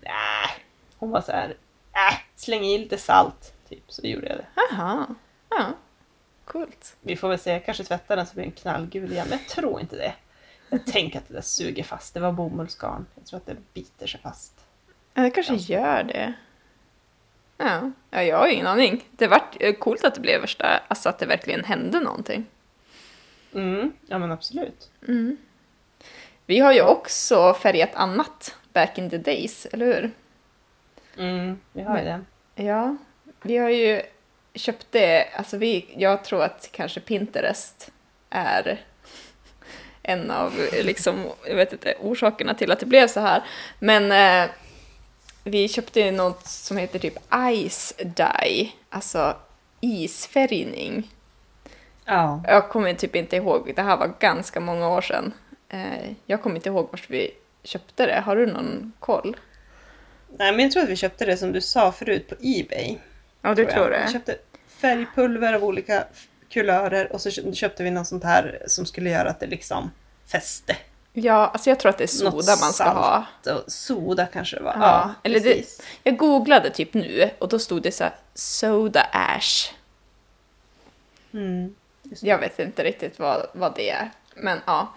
äh. hon var så här, äh, släng i lite salt. Typ, så gjorde jag det. Aha, ja. Coolt. Vi får väl se, jag kanske tvättar den så blir den knallgul igen, men jag tror inte det. Jag tänker att det där suger fast, det var bomullsgarn. Jag tror att det biter sig fast. Ja, det kanske gör det. Ja. ja, jag har ju ingen aning. Det vart eh, coolt att det blev värsta, alltså att det verkligen hände någonting. Mm, ja men absolut. Mm. Vi har ju också färgat annat back in the days, eller hur? Mm, vi har ju det. Ja, vi har ju köpt det, alltså vi, jag tror att kanske Pinterest är en av liksom, jag vet inte, orsakerna till att det blev så här. Men eh, vi köpte ju något som heter typ Ice Dye, alltså isfärgning. Ja. Jag kommer typ inte ihåg, det här var ganska många år sedan. Eh, jag kommer inte ihåg vart vi köpte det? Har du någon koll? Nej, men jag tror att vi köpte det som du sa förut på Ebay. Ja, du tror. Vi det? köpte färgpulver av olika kulörer och så kö- köpte vi något sånt här som skulle göra att det liksom fäste. Ja, alltså jag tror att det är soda Något man ska salt. ha. Soda kanske det var. Ja, Ja, eller det-. Jag googlade typ nu och då stod det så här soda ash. Mm. Jag vet inte riktigt vad, vad det är. Men ja.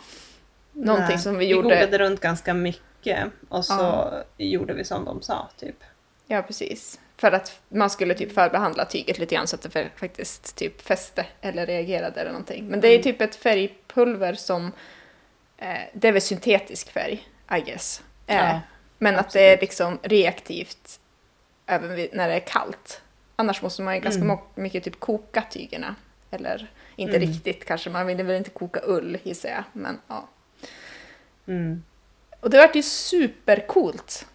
Någonting Nej, som vi Vi gjorde. googlade runt ganska mycket och så Ja. gjorde vi som de sa, typ. Ja, precis. För att man skulle typ förbehandla tyget lite grann så att det för- faktiskt typ fäste eller reagerade eller någonting. Men det är Mm. typ ett färgpulver som... Eh, det är väl syntetisk färg, I guess. Eh, Ja, men att det är absolut. liksom reaktivt även vid, när det är kallt. Annars måste man ju ganska Mm. mycket typ koka tygerna. Eller inte Mm. riktigt kanske, man vill väl inte koka ull gissar jag. Men ja. Mm. Och det vart ju supercoolt.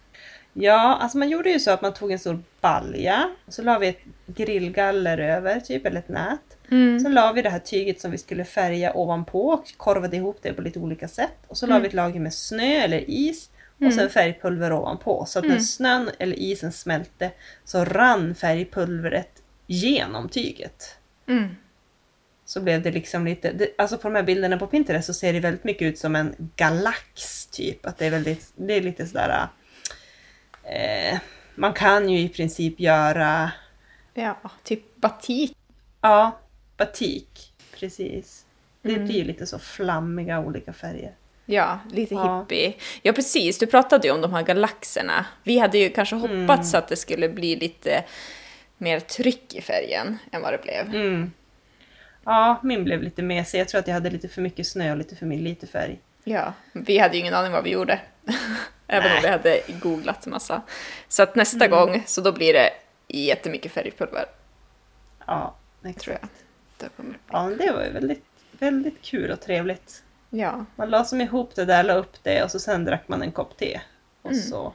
Ja, alltså man gjorde ju så att man tog en stor balja så la vi ett grillgaller över, typ, eller ett nät. Sen la vi det här tyget som vi skulle färga ovanpå och korvade ihop det på lite olika sätt. Och så la vi ett lager med snö eller is och sen färgpulver ovanpå. Så att när snön eller isen smälte så rann färgpulvret genom tyget. Mm. Så blev det liksom lite, det, alltså på de här bilderna på Pinterest så ser det väldigt mycket ut som en galax typ. Att det är väldigt, det är lite sådär... Eh, man kan ju i princip göra, Ja, typ batik. ja, batik. Precis. Det blir ju lite så flammiga olika färger. Ja, lite Ja. hippie. Ja, precis. Du pratade ju om de här galaxerna. Vi hade ju kanske hoppats att det skulle bli lite mer tryck i färgen än vad det blev. Mm. Ja, min blev lite mesig. Jag tror att jag hade lite för mycket snö och lite för lite färg. Ja, vi hade ju ingen aning vad vi gjorde. Även om Nej. vi hade googlat massa. Så att nästa gång, så då blir det jättemycket färgpulver, Ja, exakt. tror jag. Då kommer... Ja, men det var ju väldigt, väldigt kul och trevligt. Ja, Man la som ihop det där, la upp det och så sen drack man en kopp te. Och Mm. så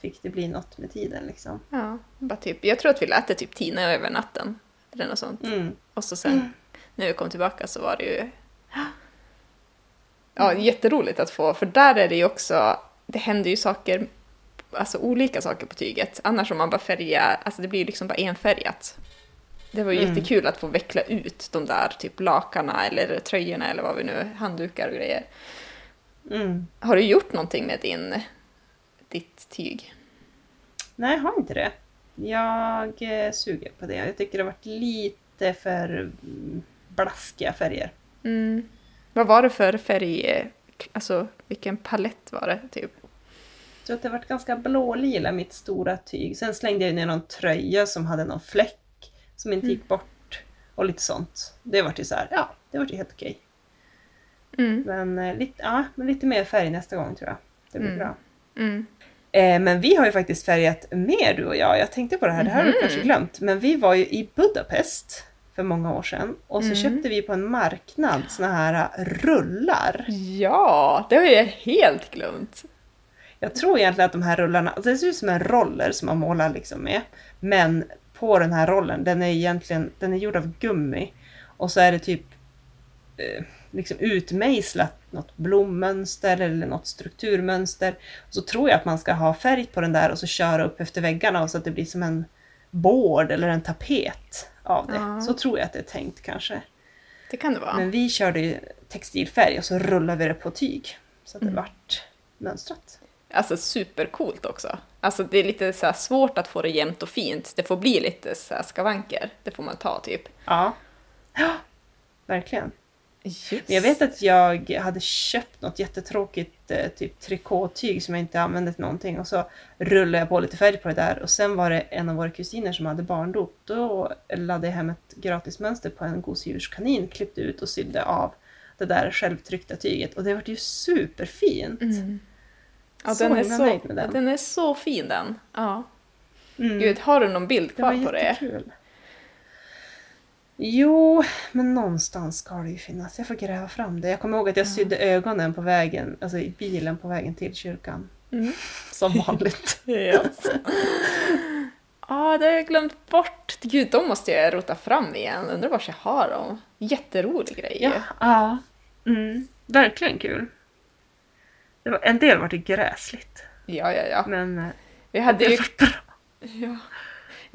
fick det bli något med tiden liksom. ja. Bara typ, jag tror att vi lät det typ tina över natten. Eller något sånt. Mm. Och så sen, när vi kom tillbaka så var det ju... Ja, jätteroligt att få, för där är det ju också... Det händer ju saker, alltså olika saker på tyget. Annars om man bara färgar, alltså det blir ju liksom bara enfärgat. Det var ju Mm. jättekul att få veckla ut de där typ lakarna eller tröjorna eller vad vi nu, handdukar och grejer. Mm. Har du gjort någonting med din, ditt tyg? Nej, jag har inte det. Jag eh, suger på det. Jag tycker det har varit lite för mm, blaskiga färger. Mm. Vad var det för färg, alltså vilken palett var det typ? Jag tror att det varit ganska blålila mitt stora tyg. Sen slängde jag ner någon tröja som hade någon fläck som inte gick bort. Och lite sånt. Det vart ju så här, ja, det vart ju helt okej. Mm. Men, eh, lite, ja, men lite mer färg nästa gång tror jag. Det blir Mm. bra. Mm. Eh, men vi har ju faktiskt färgat mer du och jag. Jag tänkte på det här, det här har du Mhm. kanske glömt. Men vi var ju i Budapest för många år sedan. Och så Mm. köpte vi på en marknad såna här eh, rullar. Ja, det har jag helt glömt. Jag tror egentligen att de här rullarna, alltså det ser ut som en roller som man målar liksom med. Men på den här rollen, den är egentligen den är gjord av gummi. Och så är det typ eh, liksom utmejslat något blommönster eller något strukturmönster. Och så tror jag att man ska ha färg på den där och så köra upp efter väggarna och så att det blir som en board eller en tapet av det. Ja. Så tror jag att det är tänkt kanske. Det kan det vara. Men vi körde ju textilfärg och så rullade vi det på tyg. Så att det Mm. vart mönstrat. Alltså supercoolt också. Alltså det är lite så svårt att få det jämnt och fint. Det får bli lite så skavanker. Det får man ta typ. Ja. ja, verkligen. Yes. Men jag vet att jag hade köpt något jättetråkigt eh, typ trikåtyg som jag inte använde till någonting och så rullade jag på lite färg på det där och sen var det en av våra kusiner som hade barndop. Då laddade jag hem ett gratismönster på en gosedjurskanin, klippte ut och sydde av det där självtryckta tyget och det vart ju superfint. Mm. Ja, Så den, är så, den. den är så fin den. Ja. Mm. Gud, har du någon bild Det var kvar på det? jättekul. Jo, men någonstans ska det ju finnas. Jag får gräva fram det. Jag kommer ihåg att jag sydde ögonen på vägen, alltså i bilen på vägen till kyrkan. Mm. Som vanligt. Ja, det har jag glömt bort. Gud, de måste jag rota fram igen. Undrar var jag har dem. Jätterolig grej. ja, ja. Mm, verkligen kul. Det var, en del var det gräsligt. Ja, ja, ja. Men eh, Vi hade det ju... bra. Ja.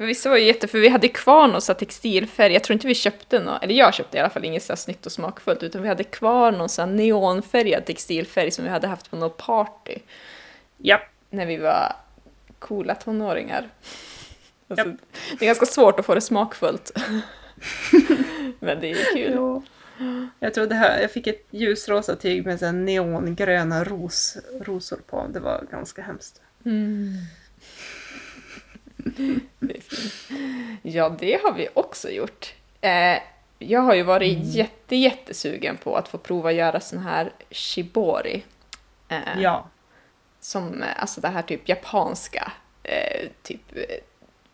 Men vissa var ju jätte... För vi hade kvar någon här textilfärg. Jag tror inte vi köpte någon... Eller jag köpte i alla fall inget så snyggt och smakfullt. Utan vi hade kvar någon här neonfärgad textilfärg som vi hade haft på något party. Ja. När vi var coola tonåringar. Alltså, Japp. Det är ganska svårt att få det smakfullt. Men det är kul. Jo. Jag tror det här, jag fick ett ljusrosa tyg med så neongröna ros, rosor på. Det var ganska hemskt. Mm. Det. Ja, det har vi också gjort. Eh, jag har ju varit jätte, jättesugen på att få prova göra sån här shibori. Eh, Ja. Som, eh, alltså det här typ japanska, eh, typ eh,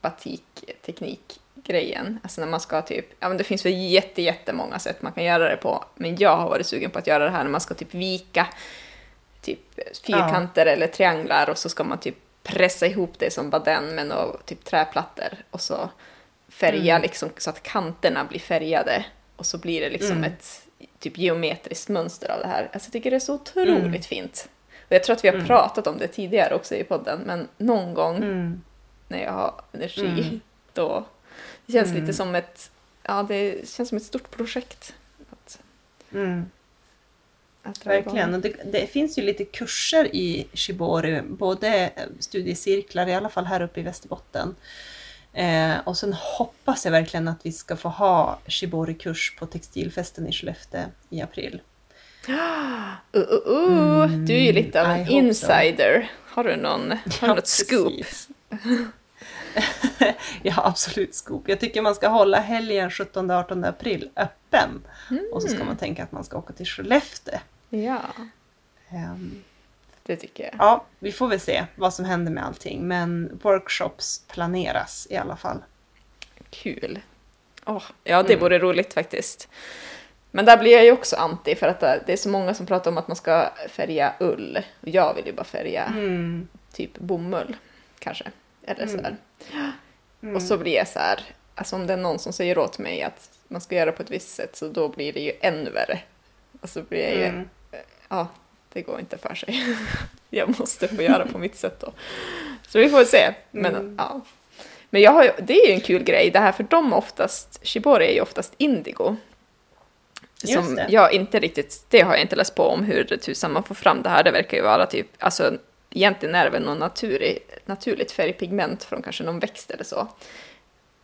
batikteknik-grejen. Alltså när man ska typ, ja men det finns väl jätte, jättemånga sätt man kan göra det på. Men jag har varit sugen på att göra det här när man ska typ vika typ fyrkanter eller trianglar och så ska man typ pressa ihop det som baden med några typ träplattor och så färga Mm. liksom så att kanterna blir färgade och så blir det liksom Mm. ett typ geometriskt mönster av det här. Alltså jag tycker det är så otroligt Mm. fint. Och jag tror att vi har Mm. pratat om det tidigare också i podden, men någon gång Mm. när jag har energi, Mm. då... Det känns Mm. lite som ett... Ja, det känns som ett stort projekt. Att, Mm. Att. Verkligen. Och det, det finns ju lite kurser i Shibori, både studiecirklar, i alla fall här uppe i Västerbotten. Eh, och sen hoppas jag verkligen att vi ska få ha Shibori-kurs på textilfesten i Skellefteå i april. Uh, uh, uh. Mm, Du är ju lite av I en hope so. insider. Har du någon, har du något scoop? jag har absolut scoop. Jag tycker man ska hålla helgen 17-18 april öppen. Och så ska Mm. man tänka att man ska åka till Skellefteå. Ja, Ehm, det tycker jag. Ja, vi får väl se vad som händer med allting. Men workshops planeras i alla fall. Kul. Åh, ja, det Mm. vore roligt faktiskt. Men där blir jag ju också anti för att det är så många som pratar om att man ska färga ull. Och jag vill ju bara färga Mm. typ bomull, kanske. Eller Mm. sådär. Mm. Och så blir jag så här, alltså om det är någon som säger åt mig att man ska göra på ett visst sätt så då blir det ju ännu värre. Och så blir jag ju, Mm. ja, det går inte för sig. jag måste få göra på mitt sätt då. Så vi får se. Men Mm. ja. Men jag har, ju- det är ju en kul grej det här, för de oftast, shibori är ju oftast indigo. Som jag inte riktigt, det har jag inte läst på om hur tusan man får fram det här. Det verkar ju vara typ, alltså egentligen är det väl någon naturlig, naturligt färgpigment från kanske någon växt eller så.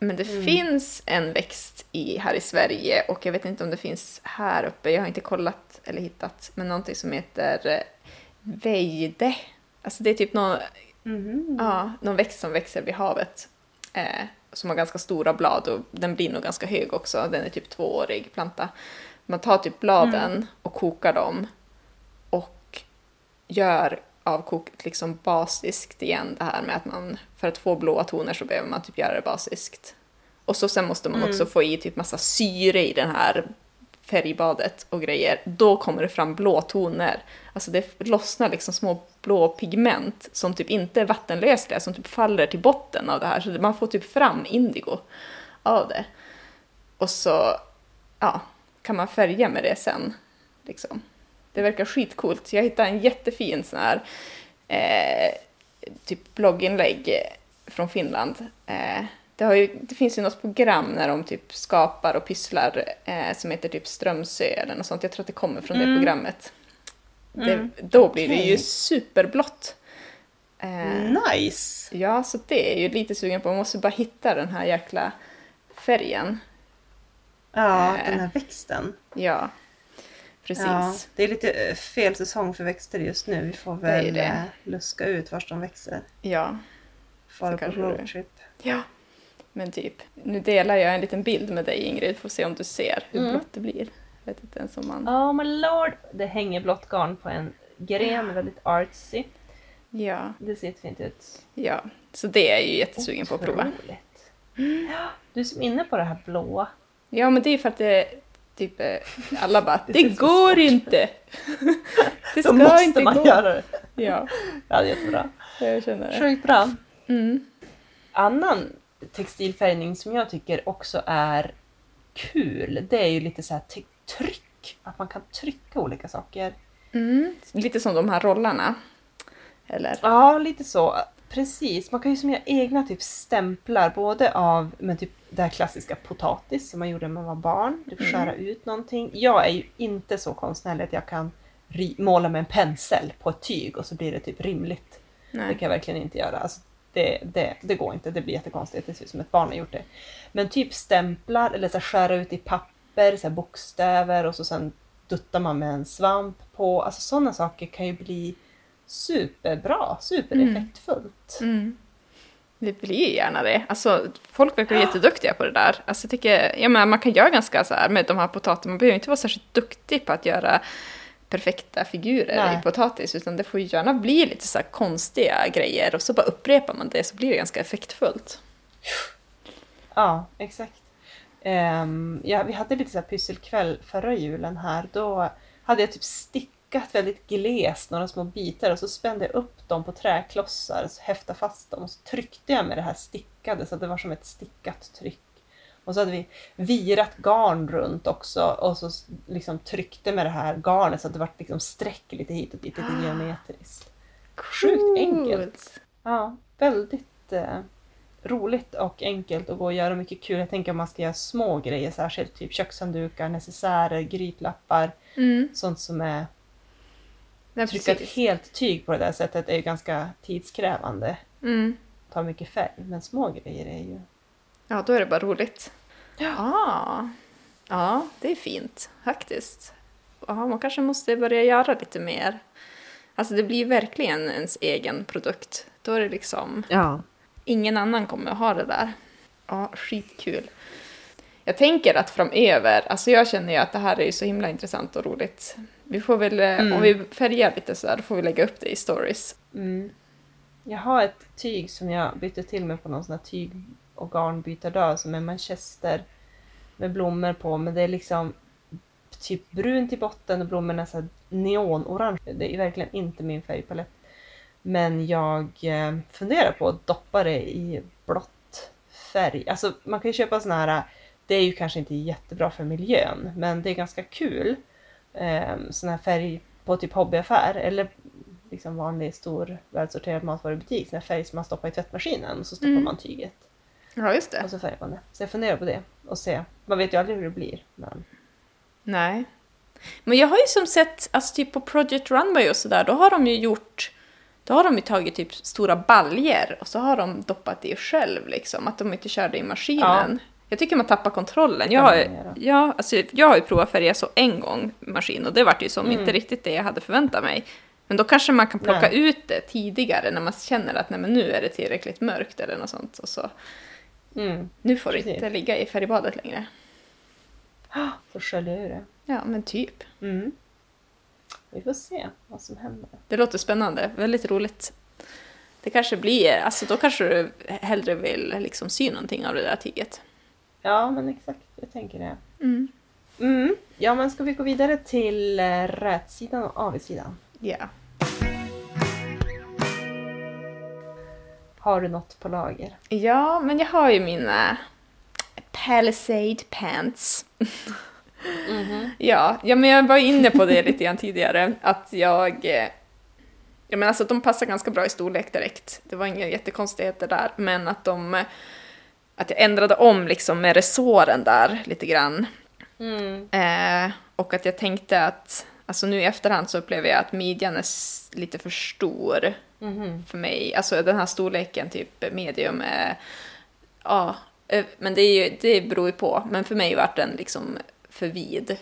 Men det Mm. finns en växt i, här i Sverige och jag vet inte om det finns här uppe, jag har inte kollat eller hittat, men någonting som heter eh, vejde. Alltså det är typ någon, Mhm. ja, någon växt som växer vid havet. Eh, som har ganska stora blad och den blir nog ganska hög också. Den är typ tvåårig planta. Man tar typ bladen och kokar dem och gör avkokt liksom basiskt igen det här med att man för att få blåa toner så behöver man typ göra det basiskt. Och så sen måste man Mm. också få i typ massa syre i den här färgbadet och grejer. Då kommer det fram blå toner. Alltså det lossnar liksom små blå pigment som typ inte är vattenlösliga, som typ faller till botten av det här. Så man får typ fram indigo av det. Och så ja, kan man färga med det sen. Liksom. Det verkar skitcoolt. Jag hittade en jättefin sån här eh, typ blogginlägg från Finland. Eh, det, ju, det finns ju något program när de typ skapar och pysslar eh, som heter typ Strömsö eller något sånt. Jag tror att det kommer från det Mm. programmet. Det, Mm. Då blir det ju superblått. Eh, Nice! Ja, så det är ju lite sugen på. Man måste bara hitta den här jäkla färgen. Ja, Eh. den här växten. Ja, precis. Ja, det är lite eh, fel säsong för växter just nu. Vi får Det är väl det. eh, luska ut vart de växer. Ja, Fara på kanske det. roadtrip. ja. Men typ, nu delar jag en liten bild med dig Ingrid, får se om du ser hur Mm. blått det blir. Jag vet inte ens om man... Oh my lord! Det hänger blått garn på en gren, väldigt artsy. Ja, Det ser jättefint ut. ja. Så det är jag ju jättesugen på att prova. Otroligt. Ja, Du är som inne på det här blåa. Ja, men det är för att det typ eh, alla bara Det det, går svårt." inte! det Då ska måste inte man gå! göra det. Ja, Ja, det är jättebra. jag känner det. Sjukt bra. Mm. Annan textilfärgning som jag tycker också är kul, det är ju lite så här tryck. Att man kan trycka olika saker. Mm. Lite som de här rollarna. Eller? Ja, lite så. Precis. Man kan ju som göra egna typ stämplar både av men typ det här klassiska potatis som man gjorde när man var barn. Du får Mm. skära ut någonting. Jag är ju inte så konstnärlig att jag kan måla med en pensel på ett tyg och så blir det typ rimligt. Det Nej. kan jag verkligen inte göra. Alltså, det, det, det går inte, det blir jättekonstigt. Det ser ut som ett barn har gjort det. Men typ stämplar eller så här, skära ut i papper, så här, bokstäver och så sen duttar man med en svamp på. Alltså sådana saker kan ju bli superbra, supereffektfullt. Mm. Det blir gärna det. Alltså, folk verkar jätteduktiga på det där. Alltså, jag tycker, jag menar, man kan göra ganska så här med de här potatisarna. Man behöver inte vara särskilt duktig på att göra perfekta figurer Nej. i potatis. Utan det får ju gärna bli lite så här konstiga grejer. Och så bara upprepar man det så blir det ganska effektfullt. Ja, exakt. Ehm, ja, vi hade lite så här pysselkväll förra julen här. Då hade jag typ stickat väldigt glest några små bitar och så spände jag upp dem på träklossar, så häftade fast dem och så tryckte jag med det här stickade så att det var som ett stickat tryck. Och så hade vi virat garn runt också och så liksom tryckte med det här garnet så att det var liksom streck lite hit och dit, lite geometriskt. Sjukt enkelt. Ja, väldigt eh, roligt och enkelt att gå och göra mycket kul. Jag tänker om man ska göra små grejer särskilt, typ kökshanddukar, necessärer, grytlappar, Mm. sånt som är Ja, trycka ett helt tyg på det där sättet är ju ganska tidskrävande. Mm. Tar mycket färg, men små grejer är ju... Ja, då är det bara roligt. Ja. Ah. Ja, det är fint faktiskt. Ja, man kanske måste börja göra lite mer. Alltså det blir verkligen ens egen produkt. Då är det liksom, Ja. ingen annan kommer att ha det där. Ja, skitkul. Jag tänker att framöver, alltså jag känner ju att det här är ju så himla intressant och roligt. Vi får väl, eh, Mm. om vi färgar lite så här, då får vi lägga upp det i stories. Mm. Jag har ett tyg som jag bytte till mig på någon sån här tyg och garnbytardag som är manchester med blommor på men det är liksom typ brunt i botten och blommorna så neonorange. Det är verkligen inte min färgpalett. Men jag eh, funderar på att doppa det i blått färg. Alltså man kan ju köpa såna här, det är ju kanske inte jättebra för miljön men det är ganska kul. Eh, sån här färg på typ hobbyaffär eller liksom vanlig stor välsorterad matvarubutik. Sån här färg som man stoppar i tvättmaskinen och så stoppar Mm. man tyget. Ja, just det. Och så färgar man det. Så jag funderar på det och se. Man vet ju aldrig hur det blir. Men... Nej. Men jag har ju som sett, alltså typ på Project Runway och sådär, då har de ju gjort, då har de ju tagit typ stora baljer och så har de doppat i själv liksom, att de inte körde i maskinen. Jag tycker man tappar kontrollen. Jag har, ja, alltså, jag har ju provat färga så en gång maskin och det vart ju som Mm. inte riktigt det jag hade förväntat mig. Men då kanske man kan plocka Nej. ut det tidigare när man känner att nej, men nu är det tillräckligt mörkt eller något sånt. Och så, Mm. nu får Precis. inte ligga i färgbadet längre. Så sköljer jag ur det. Ja, men typ. Mm. Vi får se vad som händer. Det låter spännande, väldigt roligt. Det kanske blir, alltså då kanske du hellre vill liksom sy någonting av det där tyget. Ja, men exakt. Jag tänker det. Mm. Mm. Ja, men ska vi gå vidare till eh, rätsidan och avigsidan? Ja. Har du något på lager? Ja, men jag har ju mina Palisade pants. Ja, ja, men jag var inne på det lite grann tidigare, att jag... eh, Ja, men alltså de passar ganska bra i storlek direkt. Det var inga jättekonstigheter där, men att de... eh, Att jag ändrade om liksom med resåren där lite grann. Mm. Eh, och att jag tänkte att, alltså nu i efterhand så upplever jag att midjan är lite för stor Mhm. för mig. Alltså den här storleken, typ medium, är, ja, eh, men det, är ju, det beror ju på. Men för mig vart den liksom för vid.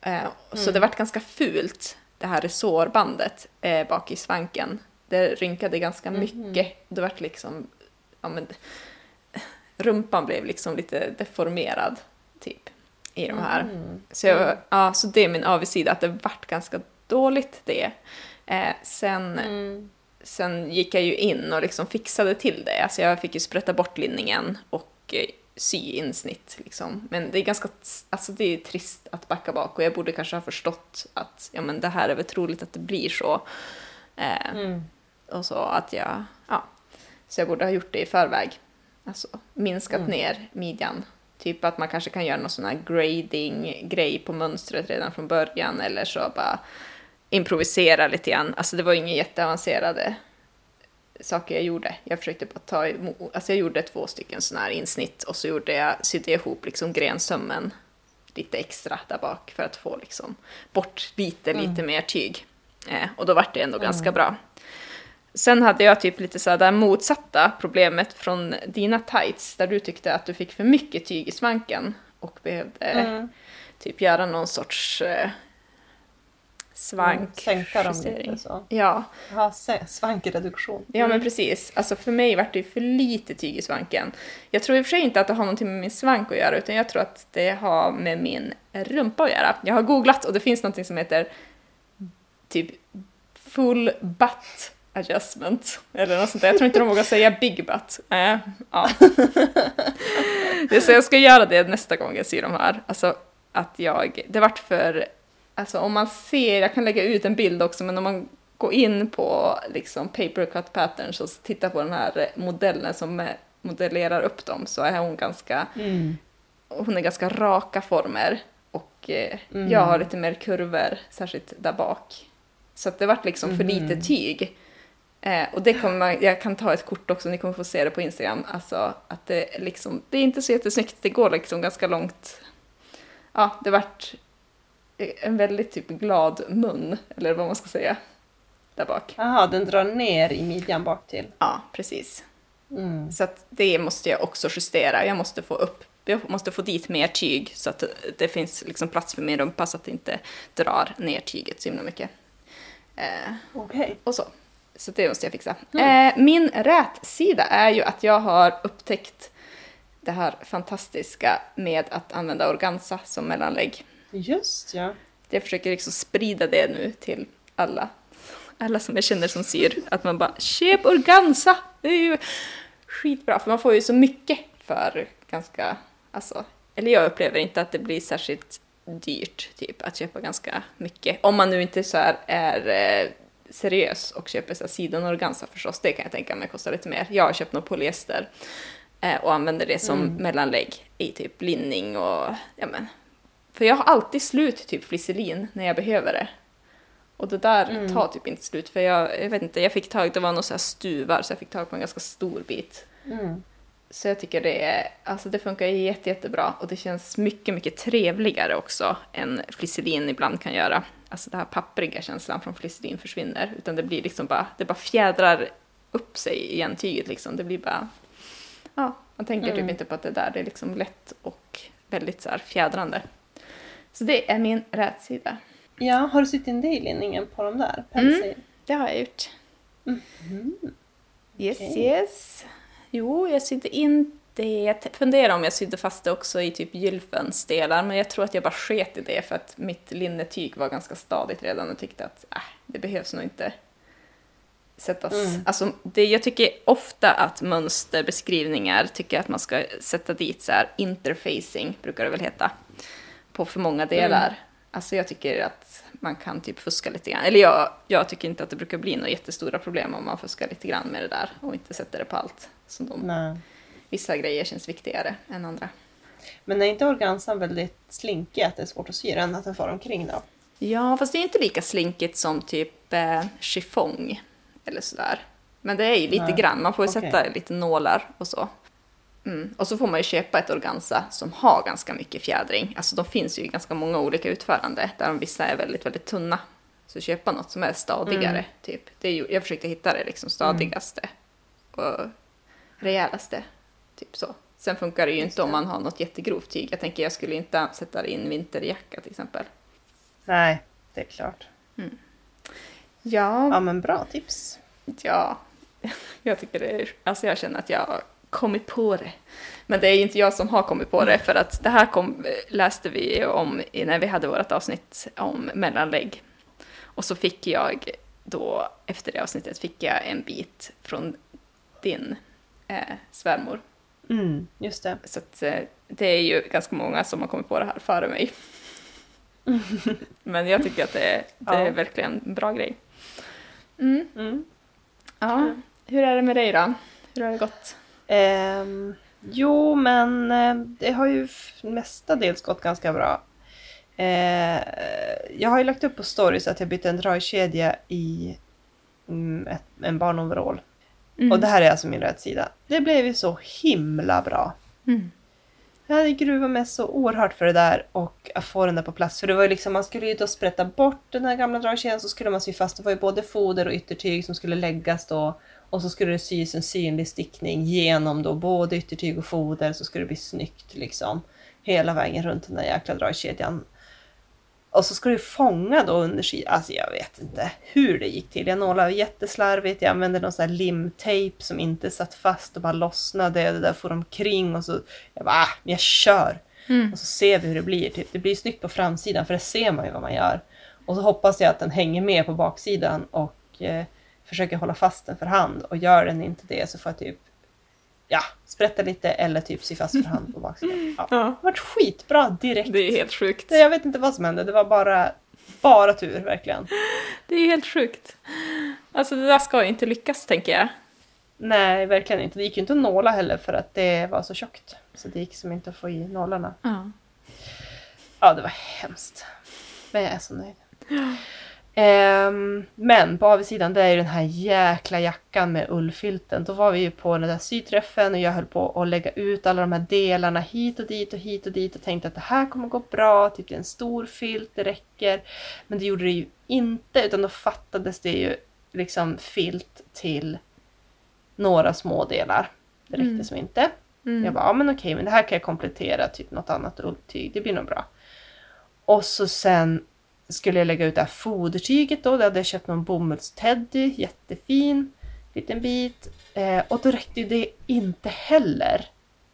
Eh, Så det vart ganska fult, det här resårbandet eh, bak i svanken. Det rynkade ganska mycket. Det vart liksom, ja men, rumpan blev liksom lite deformerad, typ, i de här. Mm. Så, jag, ja, så det är min avigsida, att det vart ganska dåligt det. Eh, sen, Mm. sen gick jag ju in och liksom fixade till det. Alltså jag fick ju sprätta bort linningen och eh, sy insnitt. Liksom. Men det är ganska alltså det är trist att backa bak och jag borde kanske ha förstått att ja, men det här är väl troligt att det blir så. Eh, Mm. och så att jag, ja, så jag borde ha gjort det i förväg. Alltså minskat Mm. ner midjan. Typ att man kanske kan göra någon sån här grading-grej på mönstret redan från början eller så bara improvisera lite grann. Alltså det var inga jätteavancerade saker jag gjorde. Jag försökte bara ta emot, alltså jag gjorde två stycken sådana här insnitt och så gjorde jag, sydde jag ihop liksom grensömmen lite extra där bak för att få liksom bort lite, Mm. lite mer tyg. Eh, och då vart det ändå ganska bra. Sen hade jag typ lite sådär motsatta problemet från dina tights där du tyckte att du fick för mycket tyg i svanken och behövde Mm. typ göra någon sorts eh, svank Mm, Sänka dem lite så. Ja, se- svankreduktion. ja men precis. Alltså för mig vart det ju för lite tyg i svanken. Jag tror i och för sig inte att det har någonting med min svank att göra utan jag tror att det har med min rumpa att göra. Jag har googlat och det finns någonting som heter typ full butt adjustment. Eller något sånt där. Jag tror inte de vågar säga big butt. Äh, ja. Det- Så jag ska göra det nästa gång jag ser de här. Alltså att jag, det vart för, alltså om man ser, jag kan lägga ut en bild också, men om man går in på liksom paper cut patterns och tittar på den här modellen som eh, modellerar upp dem så är hon ganska, Mm. hon är ganska raka former och eh, Mm. jag har lite mer kurvor, särskilt där bak. Så att det vart liksom för lite Mhm. tyg. Eh, och det kommer man, jag kan ta ett kort också, ni kommer få se det på Instagram. Alltså att det liksom, det är inte så jättesnyggt, det går liksom ganska långt. Ja, det vart en väldigt typ glad mun, eller vad man ska säga, där bak. Jaha, den drar ner i midjan bak till. Ja, precis. Mm. Så att det måste jag också justera. Jag måste få upp, jag måste få dit mer tyg så att det finns liksom plats för min rumpa så att det inte drar ner tyget så himla mycket. Eh, Okej. och så. Så det måste jag fixa. Eh, min rätsida är ju att jag har upptäckt det här fantastiska med att använda organza som mellanlägg. Just ja. Jag försöker liksom sprida det nu till alla. Alla som jag känner som syr. Att man bara köp organza! Det är ju skitbra för man får ju så mycket för ganska, alltså, eller jag upplever inte att det blir särskilt dyrt typ att köpa ganska mycket. Om man nu inte så här är eh, seriös och köper så här sidenorganza förstås, det kan jag tänka mig kostar lite mer. Jag har köpt något polyester eh, och använder det som mellanlägg i typ linning och ja men för jag har alltid slut typ flisselin när jag behöver det. Och det där tar typ inte slut för jag, jag vet inte, jag fick tag, det var några så här stuvar så jag fick tag på en ganska stor bit. Mm. Så jag tycker det är, alltså det funkar jätte, jättebra och det känns mycket, mycket trevligare också än flisselin ibland kan göra. Alltså den här pappriga känslan från flisselin försvinner utan det blir liksom bara, det bara fjädrar upp sig i gentyget liksom. Det blir bara, ja, man tänker typ Mm. inte på att det där det är liksom lätt och väldigt så här fjädrande. Så det är min rätsida. Ja, har du sytt in det i linningen på de där? Pensel? Det har jag gjort. Yes, Okej. yes. Jo, jag sydde in det. Jag funderar om jag sydde fast det också i typ gylfens delar, men jag tror att jag bara sket i det för att mitt linnetyg var ganska stadigt redan och tyckte att äh, det behövs nog inte sättas... Mm. Alltså, det, jag tycker ofta att mönsterbeskrivningar tycker att man ska sätta dit så här interfacing, brukar det väl heta, på för många delar. Alltså jag tycker att man kan typ fuska lite grann. Eller jag, jag tycker inte att det brukar bli några jättestora problem om man fuskar lite grann med det där och inte sätter det på allt. Så de, Nej. Vissa grejer känns viktigare än andra. Men är inte organsan väldigt slinkig att det är svårt att sy den, att den far omkring då? Ja, fast det är inte lika slinkigt som typ eh, chiffong eller sådär. Men det är ju lite Nej. grann, man får ju Okej. sätta lite nålar och så. Mm. Och så får man ju köpa ett organza som har ganska mycket fjädring. Alltså de finns ju i ganska många olika utförande, där de vissa är väldigt, väldigt tunna. Så köpa något som är stadigare, Mm. typ. Det är ju, jag försökte hitta det liksom stadigaste och rejälaste, typ så. Sen funkar det ju Just inte om man har något jättegrovt tyg. Jag tänker jag skulle inte sätta det i en vinterjacka till exempel. Nej, det är klart. Ja, Ja, men bra tips. Ja, jag tycker det är, alltså jag känner att jag har kommit på det. Men det är inte jag som har kommit på det för att det här kom, läste vi om när vi hade vårt avsnitt om mellanlägg. Och så fick jag då, efter det avsnittet, fick jag en bit från din eh, svärmor. Mm, just det. Så att, eh, det är ju ganska många som har kommit på det här före mig. Men jag tycker att det är, det är Ja. verkligen en bra grej. Mm. Mm. Ja, hur är det med dig då? Hur har det gått? Ehm, jo, men eh, det har ju mestadels gått ganska bra. Eh, jag har ju lagt upp på stories att jag bytte en dragkedja i mm, ett, en barnoverall. Mm. Och det här är alltså min rätsida. Det blev ju så himla bra. Mm. Jag hade gruvat mig så oerhört för det där och att få den där på plats. För det var ju liksom, man skulle ju då sprätta bort den här gamla dragkedjan så skulle man sy fast. Det var ju både foder och yttertyg som skulle läggas då. Och så skulle det sys en synlig stickning genom då både yttertyg och foder så skulle det bli snyggt liksom. Hela vägen runt den där jäkla dragkedjan. Och så ska du fånga då undersidan. Alltså jag vet inte hur det gick till. Jag nålade jätteslarvigt. Jag använde någon sån här limtejp som inte satt fast och bara lossnade. Det där for omkring och så jag bara, ah, jag kör. Mm. Och så ser vi hur det blir. Typ. Det blir snyggt på framsidan för det ser man ju vad man gör. Och så hoppas jag att den hänger med på baksidan och eh, försöker hålla fast den för hand. Och gör den inte det så får jag typ ja, sprätta lite eller typ sy fast för hand på baksidan. Ja. Ja, Det vart skitbra direkt. det är helt sjukt. Jag vet inte vad som hände, det var bara, bara tur verkligen. Det är helt sjukt. Alltså det där ska ju inte lyckas tänker jag. Nej, verkligen inte. Det gick ju inte att nåla heller för att det var så tjockt. Så det gick som inte att få i nålarna. Ja. Ja, det var hemskt. Men jag är så nöjd. Ehm, men på avsidan det är ju den här jäkla jackan med ullfilten. Då var vi ju på den där syträffen och jag höll på att lägga ut alla de här delarna hit och dit och hit och dit och tänkte att det här kommer gå bra, typ det är en stor filt, det räcker. Men det gjorde det ju inte utan då fattades det ju liksom filt till några små delar. Det räckte Mm. som inte. Mm. Jag bara, ja men okej, men det här kan jag komplettera, typ något annat ulltyg, det blir nog bra. Och så sen skulle jag lägga ut det här fodertyget då, där hade jag köpt någon bomullsteddy, jättefin liten bit. Eh, och då räckte ju det inte heller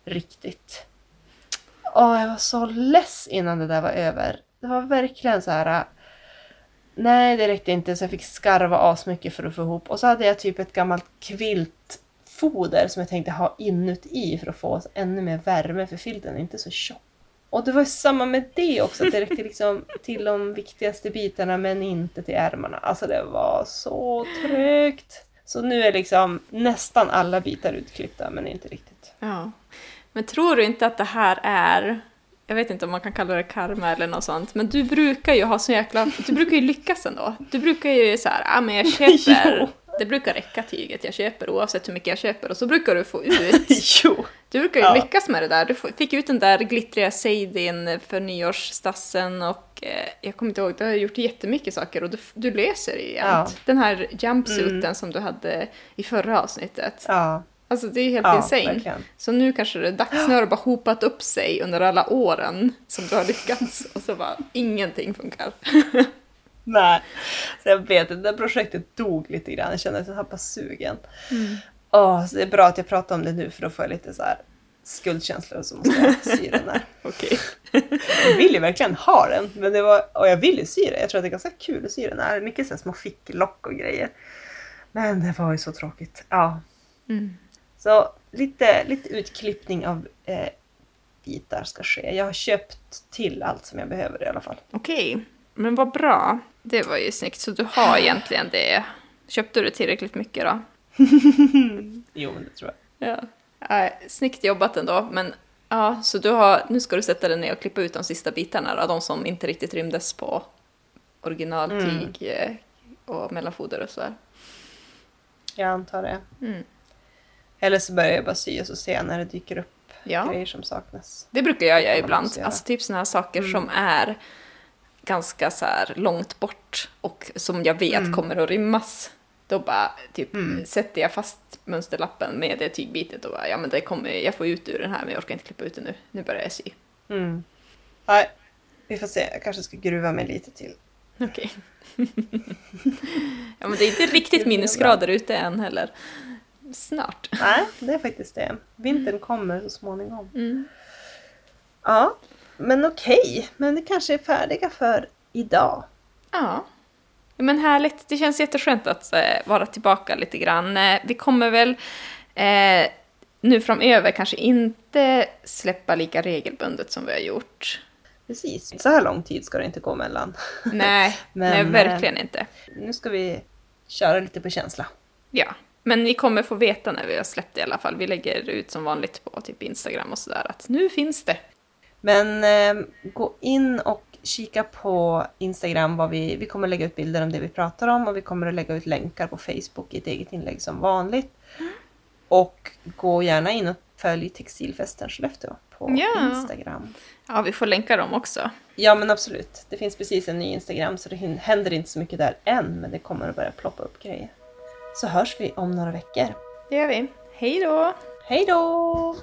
riktigt. Åh, jag var så less innan det där var över. Det var verkligen så här. Eh, nej, det räckte inte så jag fick skarva asmycket för att få ihop. Och så hade jag typ ett gammalt kviltfoder som jag tänkte ha inuti för att få ännu mer värme för filten är inte så tjock. Och det var samma med det också, att det räckte liksom till de viktigaste bitarna men inte till ärmarna. Alltså det var så trögt. Så nu är liksom nästan alla bitar utklippta men inte riktigt. Ja. Men tror du inte att det här är, jag vet inte om man kan kalla det karma eller något sånt, men du brukar ju ha så jäkla, du brukar ju lyckas ändå. Du brukar ju så här, ja men jag köper. Det brukar räcka tyget jag köper oavsett hur mycket jag köper och så brukar du få ut jo! Du brukar ju Ja. lyckas med det där. Du fick ut den där glittriga sejdin för nyårsstassen och eh, jag kommer inte ihåg, du har gjort jättemycket saker och du, du löser igen. Ja. Den här jumpsuiten Mm. som du hade i förra avsnittet. Ja, Alltså det är helt ja insane. verkligen. Så nu kanske det är dags, nu har det bara hopat upp sig under alla åren som du har lyckats och så bara ingenting funkar. Nej, så jag vet det där projektet dog lite grann. Jag kände att jag tappade sugen. Åh, så det är bra att jag pratar om det nu för då får jag lite så här skuldkänslor så måste jag sy den där. Okej. Jag vill ju verkligen ha den, men det var, och jag vill ju sy det. Jag tror att det är ganska kul att sy den här. Mycket så här små ficklock och grejer. Men det var ju så tråkigt. Ja, Mm. så lite, lite utklippning av eh, bitar ska ske. Jag har köpt till allt som jag behöver i alla fall. Okej, men vad bra. Det var ju snyggt. Så du har egentligen det. Köpte du tillräckligt mycket då? Jo, men det tror jag. Ja. Äh, snyggt jobbat ändå, men ja, så du har, nu ska du sätta dig ner och klippa ut de sista bitarna då, de som inte riktigt rymdes på originaltyg eh, och mellanfoder och sådär. Jag antar det. Mm. Eller så börjar jag bara sy och så ser jag när det dyker upp Ja, grejer som saknas. det brukar jag göra ibland. Alltså typ sådana här saker Mm. som är ganska så här långt bort och som jag vet Mm. kommer att rymmas. Då bara typ Mm. sätter jag fast mönsterlappen med det tygbitet och bara, ja men det kommer, jag får ut ur den här men jag orkar inte klippa ut det nu. Nu börjar jag sy. Mm. Nej, vi får se. Jag kanske ska gruva mig lite till. Okej. ja men det är inte riktigt minusgrader ute än heller. Snart. Nej, det är faktiskt det. Vintern kommer så småningom. Mm. Ja, men okej. Men vi kanske är färdiga för idag. Ja. Ja, Men härligt, det känns jätteskönt att eh, vara tillbaka lite grann. Eh, vi kommer väl eh, nu framöver kanske inte släppa lika regelbundet som vi har gjort. Precis. Så här lång tid ska det inte gå mellan. Nej, Men, nej eh, verkligen inte. Nu ska vi köra lite på känsla. Ja, men ni kommer få veta när vi har släppt det i alla fall. Vi lägger ut som vanligt på typ Instagram och sådär att nu finns det. Men eh, gå in och kika på Instagram. Vad vi, vi kommer lägga ut bilder om det vi pratar om och vi kommer att lägga ut länkar på Facebook i ett eget inlägg som vanligt. Och gå gärna in och följ Textilfesten Skellefteå på Ja. Instagram. Ja, vi får länka dem också. Ja men absolut. Det finns precis en ny Instagram så det händer inte så mycket där än men det kommer att börja ploppa upp grejer. Så hörs vi om några veckor. Det gör vi. Hej då! Hej då!